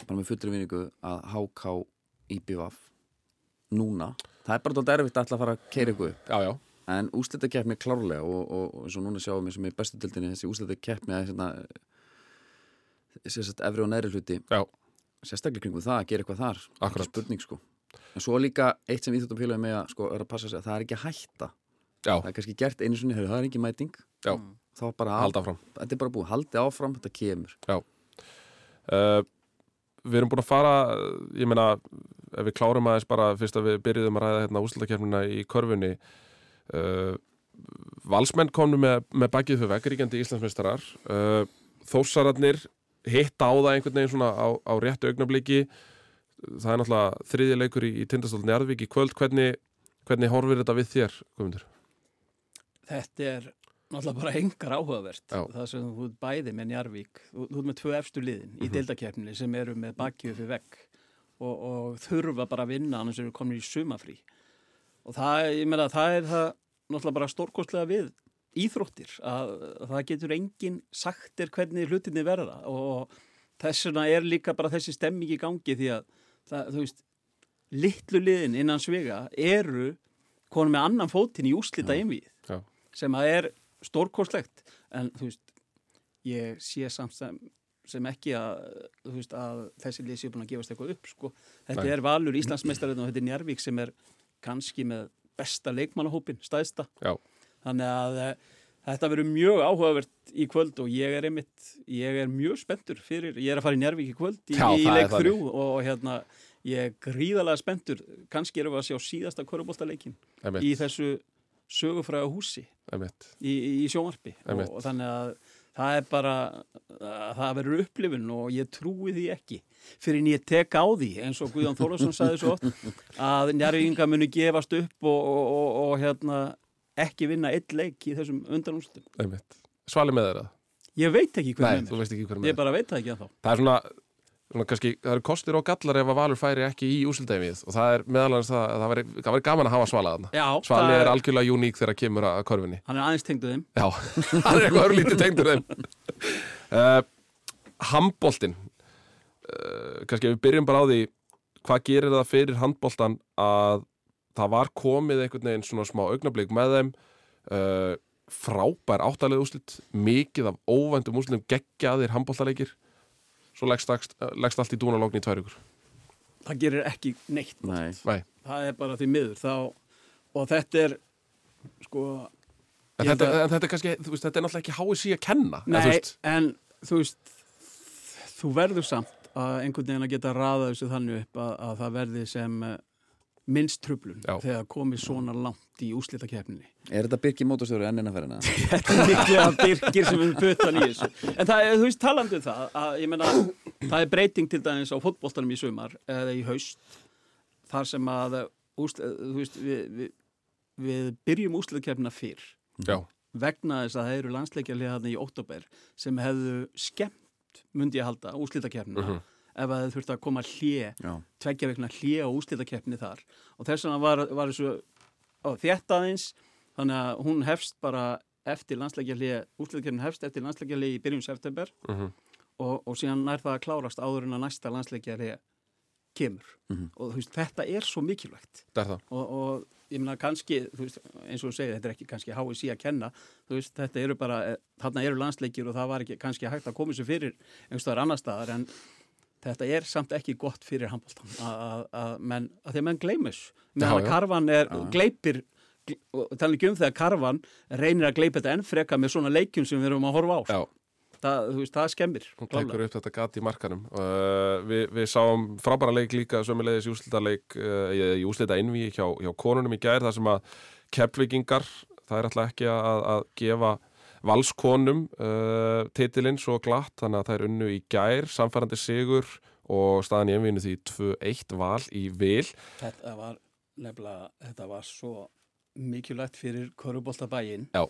bara með fullri vinningu að HK IBVF núna, það er bara dálítið erfitt að að fara að keira ykkur upp. Já, já, en úslitakeppni klárlega og, og, og eins og núna sjáum við sem er bestu dildinni þessi úslitakeppni að hérna, sérst efri og neðri hluti. Já, sérstaklega kringum það að gera eitthvað þar. Akkurat. Spurning sko. En svo líka eitt sem íþjóttum félagum með að sko er að passa sig að það er ekki að hætta já, það er kannski gert einu heyrðu, það er ekki mæting. Já, þá bara, halda áfram. þetta er bara búið, haldi áfram þetta kemur. Uh, Við erum búin að fara ég meina, ef við klárum aðeins bara fyrst að við byrjuðum að ræða hérna úslutakefnina í körfunni uh, Valsmenn komnu með, með bakið fyrir veggeríkjandi Íslandsmeistarar. Uh, Þósararnir hitta á það einhvern veginn svona á, á réttu augnabliki það er náttúrulega þriðja leikur í, í Tindastóll Njarðvík í kvöld. Hvernig, hvernig horfir þetta við þér, Guðmundur? Þetta er náttúrulega bara engar áhugavert Já. það sem þú ert bæði með Njarvík þú, þú ert með tvö efstu liðin í deildakeppninni sem eru með bakjöf fyrir vegg og, og þurfa bara að vinna annars eru komin í sumafrí og það, ég meina, það er það náttúrulega bara stórkostlega við íþróttir að, að það getur enginn sagt er hvernig hlutinni verða og þess vegna er líka bara þessi stemming í gangi því að það, þú veist, litlu liðin innan svega eru konum með annan fótinn í úslita einvið. Sem að er stórkostlegt. En þú veist, ég sé samt sem, sem ekki að, veist, að þessi lið séu búin að gefast eitthvað upp sko. þetta Nei. er Valur Íslandsmeistarinn og þetta er Njarvík sem er kannski með besta leikmannahópin, stæðsta Já, þannig að eh, þetta verður mjög áhugavert í kvöld og ég er einmitt, ég er mjög spenntur fyrir, ég er að fara í Njárvík í kvöld í, Já, í það leik þrjú og hérna ég er gríðalega spenntur, kannski erum við að sjá síðasta korubóltaleikin í þessu sögufræða húsi í, í sjónvarpi. Og, og þannig að það er bara að það verður upplifun og ég trúi því ekki fyrir en ég tek á því eins og Guðjón Þórlarsson sagði svo að njárvíkinga muni gefast upp og, og, og, og hérna ekki vinna eitt leik í þessum undanústum. Svali með þeirra? ég veit ekki veist ekki hvernig ég með bara veit það ekki að þá Það er svona kannski, það eru kostir og gallar ef að Valur færi ekki í úsildæmið og það er meðal annars það að það væri, það væri gaman að hafa Svala þarna. Já, Svali það er algjörlega uník þegar kemur að körfunni. hann er aðeins tengduð þeim Já, hann er eitthvað örlítið tengdur þeim. Uh, handboltinn, uh, kannski ef við byrjum bara á því, hvað gerir það fyrir handboltan að það var komið einhvern veginn svona smá augnablík með þeim, uh, frábær áttalega úslit, mikið af óvæntum úslitum geggjaðir handboltaleikir, svo leggst, leggst, leggst allt í dúnalókn í tvær ykkur. það gerir ekki neitt Nei, Nei, það er bara því miður þá, og þetta er sko en þetta, að- en þetta er kannski, veist, þetta er náttúrulega ekki HSI að kenna. Nei, þú veist, en þú veist þú verður samt að einhvern veginn að geta raða þessu þannig upp að, að það verði sem uh, minnst trublun Já. þegar komið svona langt í úslitakeppninni er þetta Birki mótorstjóri enn innan þetta er miklega byrkir sem við puttan í þessu. En það er, þú veist, talandi um það að ég meina, það er breyting til dæmis á fótboltanum í sumar eða í haust þar sem að úsl, þú veist, við, við, við byrjum úslitakeppnina fyrr já, vegna þess að það eru landsleikjarlega í óttobер sem hefðu skemmt, myndi ég halda, úslitakeppnina Mhm. Ef að þau þurfti að koma hlje, Já, tveggja vegna hlje á úslitakeppni þar. Og þess vegna var, var þessu þétt aðeins þannig að hún hefst bara eftir landsleikjarlega, úslitakeppni hefst eftir landsleikjarlega í byrjun september. Mhm, og, og síðan nær það að klárast áður en að næsta landsleikjarlega kemur. Mhm. og þú veist, þetta er svo mikilvægt. Er og, og ég meina kannski þú veist, eins og þú segir, þetta er ekki kannski HSI að kenna. Þú veist, þetta eru bara eh, þarna eru landsleikir og það var ekki kannski hægt að koma sér fyrir einhverstaðar annar staðar en þetta er samt ekki gott fyrir handbóltan að, menn, að því að menn gleymis Já, meðan að karfan er, Já, gleipir tala ekki um þegar Karvan reynir að gleipa þetta enn freka með svona leikjum sem við erum að horfa á Já, það, veist, það skemmir hún tekur upp þetta gat í markanum. Uh, við, við sáum frábæra leik líka sömulegis í úslita leik uh, í úslita innví hjá, hjá konunum í gær þar sem að keppvikingar það er alltaf ekki að, að gefa valskonum uh, titilinn svo glatt þannig að það er unnu í gær samfærandi sigur og staðan í einvínu því 2-1 val í vil þetta var nefnilega, þetta var svo mikilvægt fyrir Köruboltabæin Já.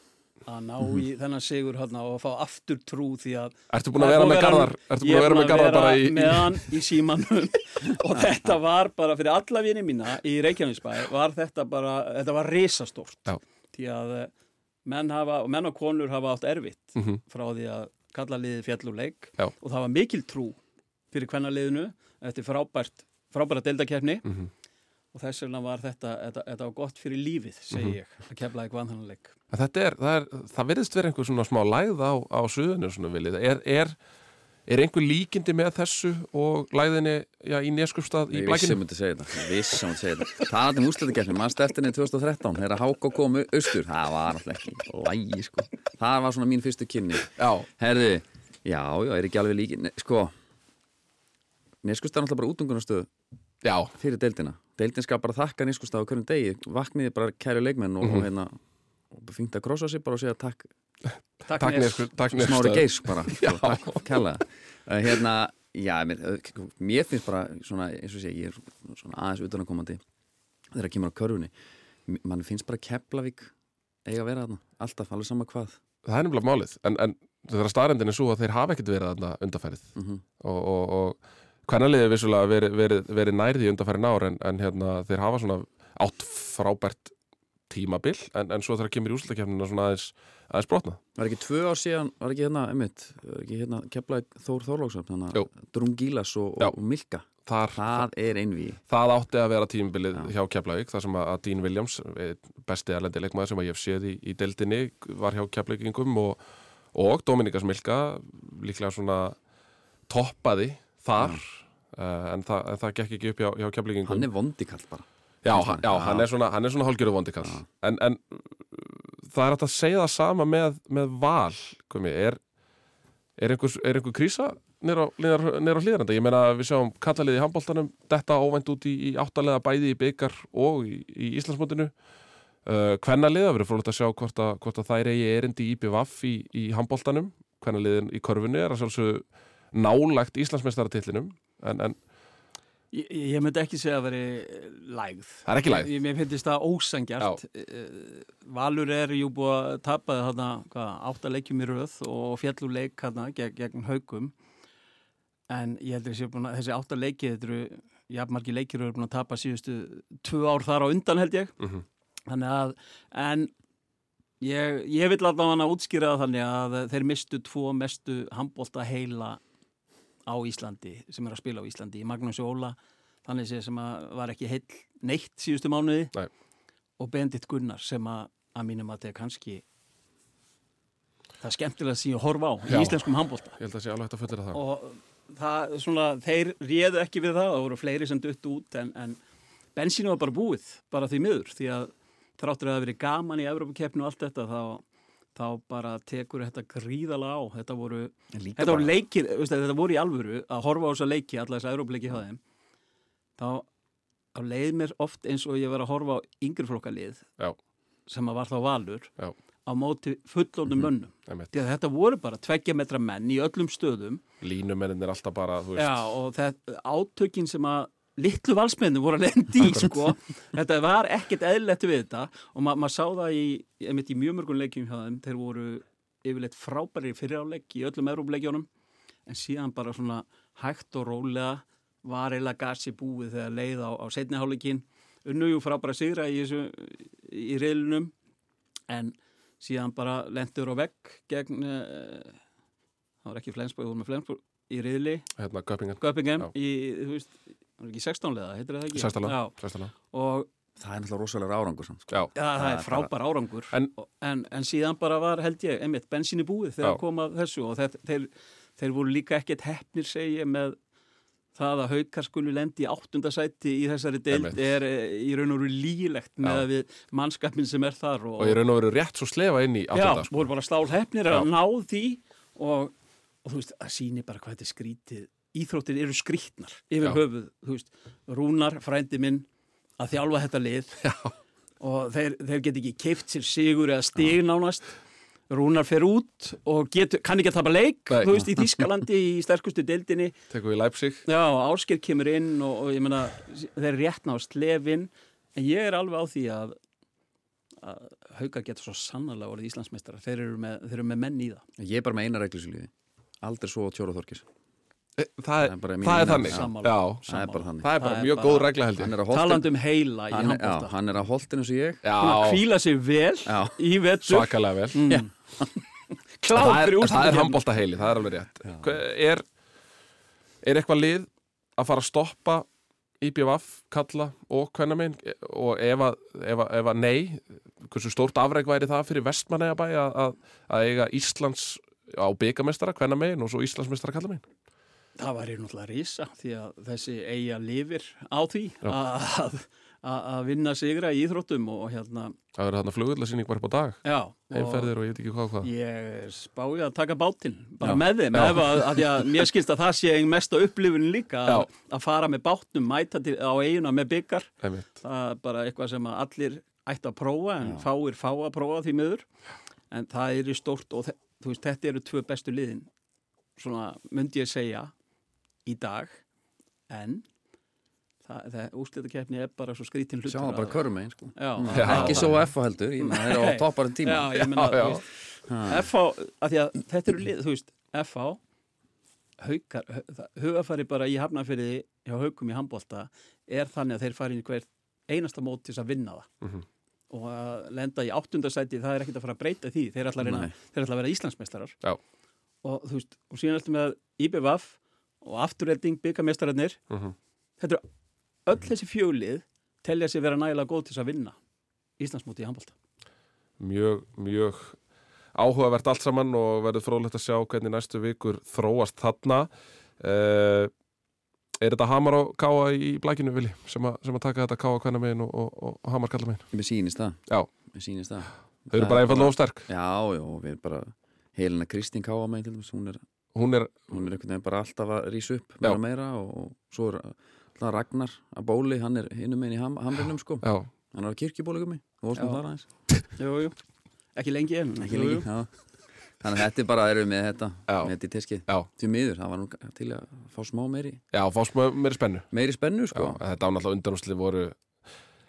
að ná í þennan sigur hann og að fá aftur trú því að Ertu búin að vera með Garðar? Ertu búin að vera með Garðar bara í, með í... hann í símanum og þetta var bara fyrir alla vini mína í Reykjavínsbæ var þetta bara, þetta var risastórt Já. því að menn hafa, menn og konur hafa átt erfitt Mhm. frá því að kalla liðið fjalluleik og það var mikil trú fyrir hvenna liðinu eftir frábært, frábæra deildakefni Mhm. og þess vegna var þetta, þetta, þetta var gott fyrir lífið, segi Mhm. ég, að vanþannanleik. En Þetta er, það er, það verðist verið einhver svona smá læð á, á suðinu svona viljið. Er, er, er einhver líkindi með þessu og læðinni já, í neskustad í Ég vissi að blækinu? myndi segja þetta, ég vissi að myndi segja þetta. Það er um úrslutakeppni, maður steltinni 2013 þegar Háka kom austur, það var alltaf ekki lægi sko, það var svona mín fyrstu kynni. Já, Herði, já, já, er ekki alveg líki ne, Sko. Neskust er náttúrulega bara útungunastöð já, fyrir deildina. Deildin skal bara þakka neskust á hverjum degi. Vakniði bara kæru leikmenn og, Mhm. og hérna fengt að krossa sig bara og segja takk. Takk, takk Nes. nesku, takk Smári. Geirs bara. Já. takk kærlega. Uh, hérna, já, mér, uh, mér finnst bara svona, eins og sé, ég er svona aðeins utanakomandi þegar kemur á körfunni. Mann finnst bara Keflavík eiga að vera þarna, alltaf, alveg sama hvað. Það er nefnilega málið, en, en þegar staðrendin er svo að þeir hafa ekkert verið þarna undarfærið mm og, og, og hvernaliðið vissulega verið, verið, verið nærði undarfærin ár en, en hérna, þeir hafa svona átt frábært tímabil en, en svo þegar kemur í úrslutakefnina svona aðeins, aðeins brotna. Var ekki tvö ár síðan, var ekki hérna, einmitt, var ekki hérna Keflavík Þór Þorlóksson, þannig að Drungilas og, og, Milka, Þar, það er einví. það átti að vera tímabilið Já. hjá Keflavík þar sem að að Dean Williams, besti erlendi leikmaður sem að ég hef séð í, í deildinni var hjá Keflavíkingum og, og Dominikas Milka líklega svona toppaði þar uh, en, það, en það gekk ekki upp hjá, hjá Keflavíkingum Hann er vondikall bara. Já, hann, já, hann er svona, er svona hálgjöru vondikall en, en það er hægt að segja það sama með, með val komi, er, er, einhver, er einhver krísa nýr á, hlýðranda? Ég meina við sjáum kallaliði í handbóltanum detta óvænt út í, í áttalega bæði í byggar og í, í Íslandsmótinu. Uh, hvenna liða verið frólægt að sjá hvort að, hvort að þær eigi erindi í IPVAF í, í handbóltanum hvenna liðin í körfunni er að sjálfsög nálægt Íslandsmeistaratillinum. En, en Ég, ég myndi ekki segja að veri lægð. það er ekki læg Ég, mér finnst það ósangjart. Eh, Valur er jú búið að tapa þarna, hvað, átta leikjum í röð og fjallur leik hérna gegn, gegn haugum. En ég heldur að, þessi átta leiki, þetta eru, jafnmargi leikir eru búin að tapa síðustu tvö ár þar á undan held ég. mm -hmm. Þannig að, en ég, ég vil allavega hann að útskýra það þannig að þeir mistu tvo mestu handbólta heila á Íslandi, sem er að spila á Íslandi, í Magnús Óla, þannig sem að var ekki heill neitt síðustu mánuði Nei. og Bendit Gunnar sem að, að mínum að þetta er kannski það er skemmtilega að síðan horfa á Já. í íslenskum handbólta Ég held að sé alveg hægt að fullera það og það, svona, þeir réðu ekki við það, það voru fleiri sem duttu út en, en bensínu var bara búið bara því miður, því að þráttur að það hafi verið gaman í Evrópakeppnu og allt þetta þá, þá bara tekur þetta gríðalega á, þetta voru þetta voru leikir, þetta voru í alvöru að horfa á þessa leiki, alla þessa Evrópleiki hjá þeim þá, þá leið mér oft eins og ég var að horfa á yngri flokkalið Já. sem að var þá valur Já. á móti fullorðnum mönnum Einmitt. því að þetta voru bara tveggja metra menn í öllum stöðum línumennin er alltaf bara, Já, og þetta átökin sem að litlu valsmennu voru að lendi í, sko. Þetta var ekkert eðlilegt við þetta og ma maður sá það í, einmitt í mjög mörgum leikjum hjá þeim, þeir voru yfirleitt frábæri fyriráleik í öllum Európleikjónum en síðan bara svona hægt og rólega var eiginlega gasi búið þegar leið á, á setniháleikin unnu jú frábæra sigra í, í reilunum en síðan bara lendur á vegg gegn uh, það var ekki Flensborg, þú voru með Flensborg í riðli. Hérna Göppingen, Já. í, þú veist, það er ekki 16 leða, heitir það ekki? Sextánlega. Já, sérstæðlega og Það er náttúrulega rosalega árangur samt, sko. Já, ja, það Það er frábær árangur En- Og- en, en síðan bara var, held ég, einmitt, bensíni búið þegar Já. kom að þessu og þeir, þeir, þeir voru líka ekkert heppnir, segi ég, með það að haukar skulu lendi í áttundasæti í þessari deild Einmitt. er eh, í raun og veru lígilegt með að við mannskapin sem er þar og ég raun og veru rétt svo slefa inn í Já, áttunda sko. voru bara stálhefnir Já. að ná því og, og þú veist, það sýnir bara hvað þetta er skrítið Íþróttir eru skrítnar yfir Já. höfuð, þú veist Rúnar, frændi minn, að þjálfa þetta lið. Já. og þeir, þeir get ekki keift sér sigur eða stig nánast. Rúnar fer út og getur, kann ekki að tapa leik Nei. þú veist, í Þískalandi í sterkustu deildinni. Tekum við Leipzig. Já, Ásker kemur inn og, og ég meina, þeir réttna á slefin en ég er alveg á því að, að hauga getur svo sannarlega orðið Íslandsmeistara, þeir eru með, þeir eru með menn í það. Ég er bara með eina reglu sem lífi Aldrei svo á Tjóra Þorkis E, það, Það er bara mín það er þannig. Sammála. Já, Það er bara þannig. Það er bara Það er mjög bara- góð regla held ég. Hann er að holtinu. talandi um heila í er- handbólta hann er að holtinu sem ég. Já, Hún að kvíla sig vel Já. í vetur. Svakalega vel. Mm. það er, fyrir það er handbólta heili, það er alveg rétt. Hva- er, er eitthvað lið að fara að stoppa IBVF, kalla og kvennamein og ef að, ef, að, ef að nei hversu stórt afreg væri það fyrir vestmanneigabæ að, að, að eiga Íslands á byggamestara, kvennamein og svo Íslandsmestara kallamein Það væri náttúrulega rísa því að þessi eiga lifir á því að, að, að vinna sigra í íþróttum og hérna, það verður þarna flugullarsýning bara upp á dag. Já. heimferðir og ég veit ekki hvað hvað. Ég spáið að taka bátinn, bara Já. með þeim, ef að, að, að mér skilst að það sé einn mesta upplifun líka að, að fara með bátnum, mæta til, á eiguna með byggar, það er bara eitthvað sem allir ætti að prófa en Já. fáir fá að prófa því miður, en það er í stórt og veist, þetta eru tvö bestu liðin, svona myndi ég segja í dag, en það, það úrslitakeppni er bara svo skrítin hlutur. Sjá það bara að- körum megin sko. Já, Já. Ekki svo F heldur Það er á Nei. topparinn tíma Já, ég menna, Já, já. FH, að því að þetta eru lið, þú veist, FH, haukar, hugafari bara í hafnafyrði hjá haukum í handbólta er þannig að þeir fari inn í hvert einasta mót til þess að vinna það. Mhm. Og að lenda í áttundasæti, það er ekkert að fara að breyta því. Þeir að, Nei. þeir ætla að vera Íslandsmeistarar. Já. Og þú veist, og síðan við að IBVF og afturrelding byggamestararnir, Mhm. þetta eru öll þessi fjölið telja sig vera nægilega góð til þess að vinna Íslandsmóti í handbólta. mjög, mjög áhugavert allt saman og verður frólægt að sjá hvernig næstu vikur þróast þarna uh, Er þetta Hamar og Káa í blækinu, Vili, sem, að- sem að taka þetta Káa kvenna megin og, og, og Hamar kalla megin? Mér sýnist það Já. Mér sýnist það Þau eru bara einfallega ofsterk. Já, já, við erum bara Helena Kristín Káa megin til dæmis Hún er, Hún er, hún er einhvern veginn bara alltaf að rísa upp Já. meira og meira og, og svo er alltaf Ragnar að bóli, hann er hinum megin í ham, hamrinum sko já, Hann er á kirkjubóli gummi, þú varst nú Já. þar aðeins Jú, jú. Ekki lengi en. Ekki jú, lengi, jú. já Þannig að þetta er bara, erum við með þetta Já. með þetta í teskið já, Því miður, það var nú til að fá smá meiri já, fá smá meiri spennu. meiri spennu Já, sko þetta ánáttúrulega undanúsli voru,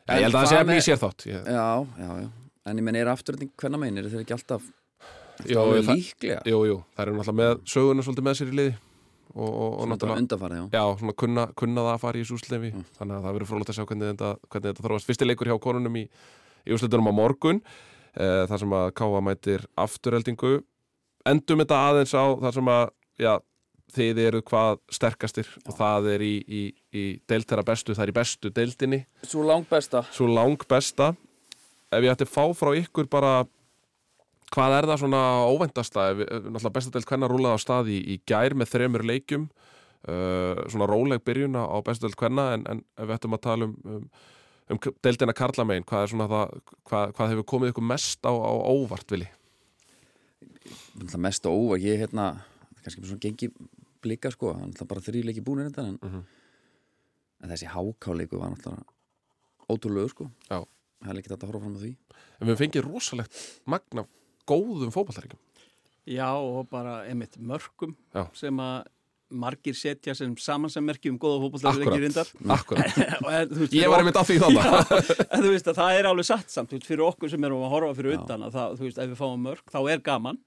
já, ég held að það sé með- í sér þátt. Ég, Já, já, já En ég menn, er afturölding hvenna megin, er þeir ekki alltaf Jó, líklega jú, jú, það eru náttúrulega með söguna svolítið með sér í liði og, og, og náttúrulega, undanfarið, já já, svona kunna, kunna það að fara í þessu úslefi, Mm. þannig að það verður frólægt að sjá hvernig þetta, hvernig þetta þróast. Fyrsti leikur hjá konunum í, í úsleitunum á morgun, e, þar sem að Káa mætir afturheldingu. Endum þetta aðeins á þar sem að, já, þið eru hvað sterkastir og það er í, í, í deild þeirra bestu, það er í bestu deildinni. Svo langt besta svo lang besta ef ég ætti að fá frá ykkur bara hvað er það svona óvæntasta ef, ef- náttúrulega bestadelt hvenna rúlaði á stað í, í gær með þremur leikjum uh, svona róleg byrjun á bestadelt hvenna en, en við ættum að tala um, um, um deildina karlamein hvað er það hvað, hvað hefur komið ykkur mest á, á óvart vilji Það mest og óvar, ég hérna kannski bara svona gengi blika sko hann er bara þrýleiki búinir þetta en, Mhm. en þessi hákáleiku var náttúrulega ótrúlegu sko Já. það er ekki þetta að horfa fram á því en við fengið rosalegt magna góðum fótballtaringum Já, og bara einmitt mörgum Já. sem að margir setja sem samansemmerki um góða fótballtæðileiki reyndar. ég var einmitt að því þannig þú veist að það er alveg satt samt, veist, fyrir okkur sem erum að horfa fyrir Já. utan að það, þú veist, ef við fáum mörg, þá er gaman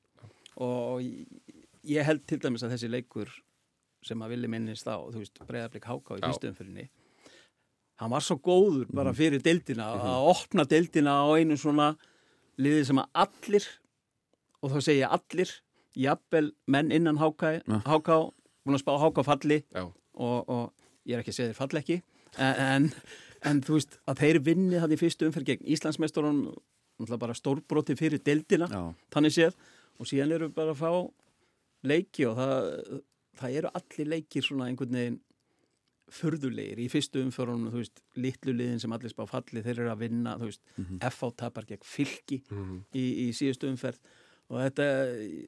og ég- held til dæmis að þessi leikur sem að villi minnist á, þú veist, breyðarblik háká í Já. fyrstu umfyrinni hann var svo góður bara fyrir deildina að opna deildina á einu svona liði sem að allir og þá segja allir jafnvel menn innan háká, háká búin að spá háká falli og, og ég er ekki að segja þeir fall ekki en, en, þú veist að þeir vinni það í fyrstu umferð gegn Íslandsmeisturun náttúrulega bara stórbroti fyrir deildina Já, þannig séð og síðan eru bara að fá leiki og það, það eru allir leikir svona einhvern veginn furðulegir í fyrstu umförunum, þú veist, litlu liðin sem allir spá falli, þeir eru að vinna, þú veist, Mhm. FH tapar gegn fylki Mhm. í, í síðustu umferð og þetta,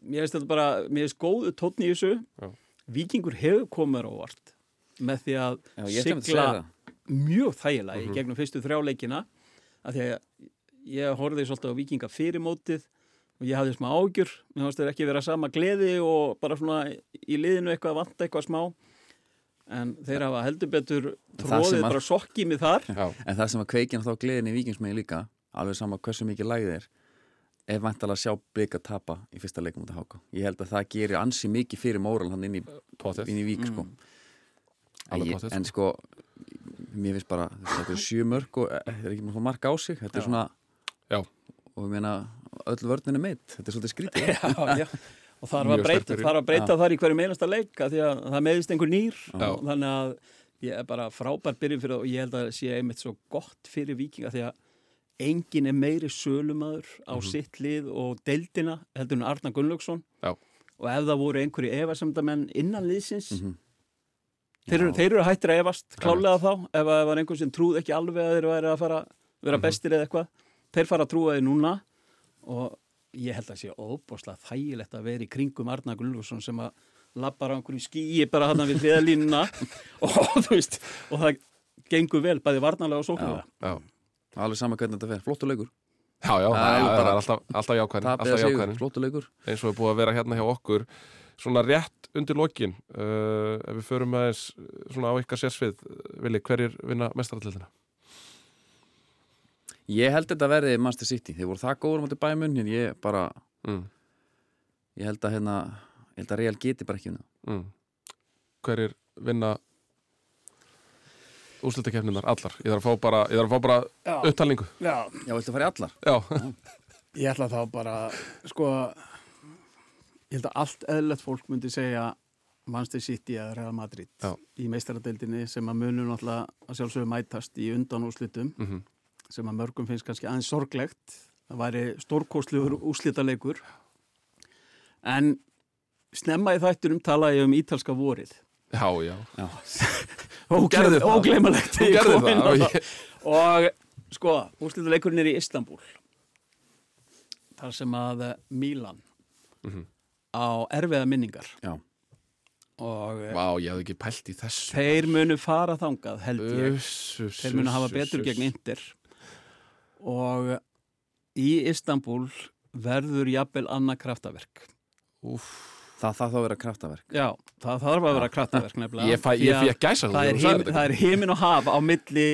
mér finnst þetta bara, mér finnst góðu tónn í þessu, Já. vikingur hefur komið á óvart með því að Já, að sigla það. mjög þægilega Mhm. í gegnum fyrstu þrjáleikina að því að ég horfði svolítið á vikinga fyrir mótið og ég hafði smá ágjur mér fannst þeir ekki vera sama gleði og bara svona í liðinu eitthvað vant eitthvað smá. En þeir hafa heldur betur tróðið að- bara sokkið mig þar. Já, En það sem að kveikina þá gleðin í vikingsmegi líka alveg sama hversu mikið lægið er er vantalega að sjá blika tapa í fyrsta leikum út af háka. Ég held að það gerir ansi mikið fyrir móral hann inn í, inn í vík sko. Mm. Ég, pottþétt, en sko mér finnst bara, þetta er sjö mörg og eh, þetta er ekki mjög mark á sig þetta er svona Já. og ég meina öll vörnin er meitt, þetta er svolítið skrítið já, já. og þarf Mjög að breyta, að breyta þar í hverju meinasta leik að því að það meðist einhver nýr þannig að ég er bara frábær byrjun fyrir það og ég held að það sé einmitt svo gott fyrir vikinga því að engin er meiri sölumadur á Mhm. sitt lið og deildina heldur en Arna Gunnlaugsson og ef það voru einhverju efasemdamenn innan liðsins Mhm. þeir, eru, Já. þeir eru hættir að efast klálega þá ef það var einhver sem trúð ekki alveg að þeir væri að fara vera Mhm. bestir eða eitthvað þeir fara að trúa því núna og ég held að sé óbúslega þægilegt að vera í kringum Arna Gunnlaugsson sem að lappar á einhverju skýi bara hann við hliðalínuna og þú veist og það gengur vel bæði varnalega og sóknulega já, alveg sama hvernig þetta fer, flottu leikur. Já, já Það er alltaf, alltaf jákvæðin tap eða alltaf sigur, jákvæðin. Flottu leikur. Eins og er búið að vera hérna hjá okkur svona rétt undir lokin uh, ef við förum aðeins uh, svona á ykkar sérsvið Vili, hverjir vinna mestarallildina? ég held þetta verði Master City, þeir voru það góður mútið bæmun, en ég bara Mm, ég held að hérna, ég held að Real geti bara ekki um það mm. hverjir vinna úrslutakefninar allar. Ég þarf að fá bara, ég þarf að fá bara Já, upptalningu. Já, já, viltu fara í allar? já, ég ætla þá bara sko ég held að allt eðlert fólk myndi segja Manchester City eða Real Madrid Já. í meistaradeildinni sem að munum náttúrulega að sjálfsögum mætast í undan úrslitum mm sem að mörgum finnst kannski aðeins sorglegt. Það væri stórkostlegur úrslitaleikur. En snemma í þættunum tala ég um ítalska vorið. Já, já. Það. ógleimalegt og og sko, úrslitaleikurinn er í Istanbul þar sem að eh, Milan Mhm. á erfiða minningar. Já. og eh, vá, ég hafði ekki pælt í þessu þeir munu fara þangað held ég. Uss, þeir munu hafa betur gegn Inter. Og í Istanbul verður jafnvel annað kraftaverk. Úff, það það þá að vera kraftaverk. Já, það þarf að vera kraftaverk nefnilega. Ég, fæ, að gæsa það er, heim, það er heimin og haf á milli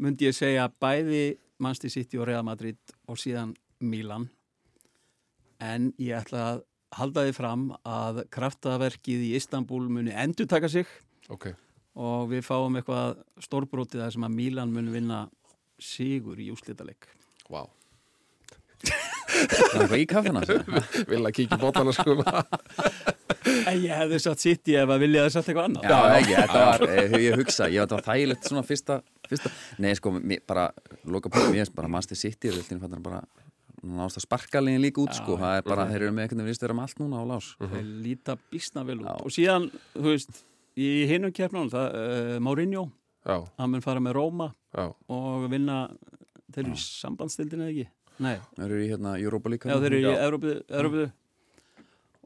myndi ég segja bæði Manchester City og Real Madrid og síðan Milan. En ég ætla að halda því fram að kraftaverkið í Istanbul muni endur taka sig. Ok, og við fáum eitthvað stórbrótið þar sem að Milan muni vinna sigur í úslitaleg vá það er eitthvað í kaffina vil að kíkja í bótana sko. Ég hefði satt City ef að vilja það satt eitthvað annað. Já, ekki, þetta var, eh, ég hugsa, ég var þægilegt svona fyrsta, fyrsta. Nei, sko, mér, bara, loka punktum, ég veist bara Master City, rildin fann bara nást að sparka legin líka út, Já, sko það er bara, þeir eru með einhvern veginn vera með allt núna á lás. Þeir líta bísna vel út. Já. og síðan, þú veist, í hinum keppnum það, uh, Mourinho, hann mun fara með Róma já, og vinna þeir eru í sambandstildinu eða ekki? Nei, Þeir eru í hérna Europa líka já þeir eru í. Európu, Európu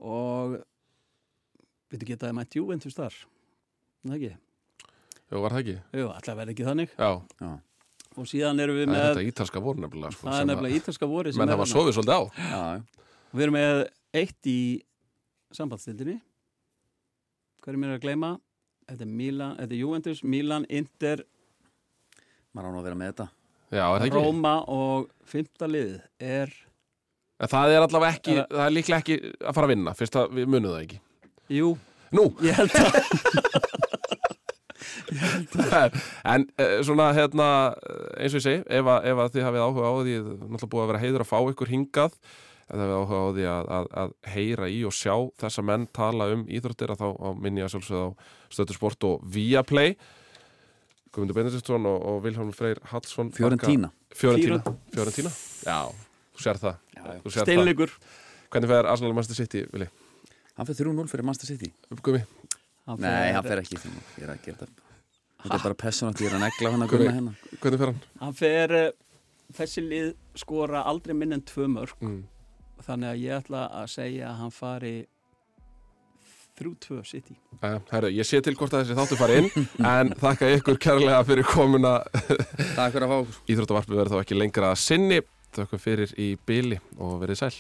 og veitu getaði mætt Juventus þar? Það ekki? já, var það ekki? Jú, alltaf verði ekki þannig. Já, Já, og síðan erum við það er með þetta ítalska voru nefnilega sko, það er sem nefnilega ítalska voru að menn hafa sofið svolítið á. Já, já. Við erum með eitt í sambandstildinni hverjum er að gleyma? Þetta er Milan, þetta er Juventus, Milan, Inter. Maður án að vera með þetta já, það? Róma og fymta liðið er En það er allavega ekki, Er það er líklega ekki að fara að vinna fyrst að við munum það ekki. Jú, Nú, ég held að en uh, svona hérna eh, eins og ég segi, ef, að, ef að þið hafið áhuga á því náttúrulega búið að vera heiður að fá ykkur hingað ef þið hafið áhuga á því að, að, að heyra í og sjá þessa menn tala um íþróttir að þá á minni að sjálfsögða á Stötu Sport og Viaplay Guðmundur Benediktsson og, og Vilhelm Freyr Hallsson Fiorentína, Fiorentína Já, þú sér það, það. steinleikur. Hvernig fer Arsenal Manchester City, Vili? Hann fyrir 3-0 fyrir Master City? Hann Nei, hann fer ekki, ég er að gera þetta Þetta er bara personátt, ég er að negla hann að gunna hérna. Hvernig fer hann? Hann fer, uh, þessi lið skora aldrei minn en tvö mörg Mm. þannig að ég ætla að segja að hann fari þrjú tvö sitt í. Uh, herru, ég sé til hvort að þessi þáttu fari inn en þakka ykkur kærlega fyrir komuna. Takk fyrir að fá okkur. Íþróttavarpið verður þá ekki lengra að sinni. Þakka fyrir í byli og verið sæl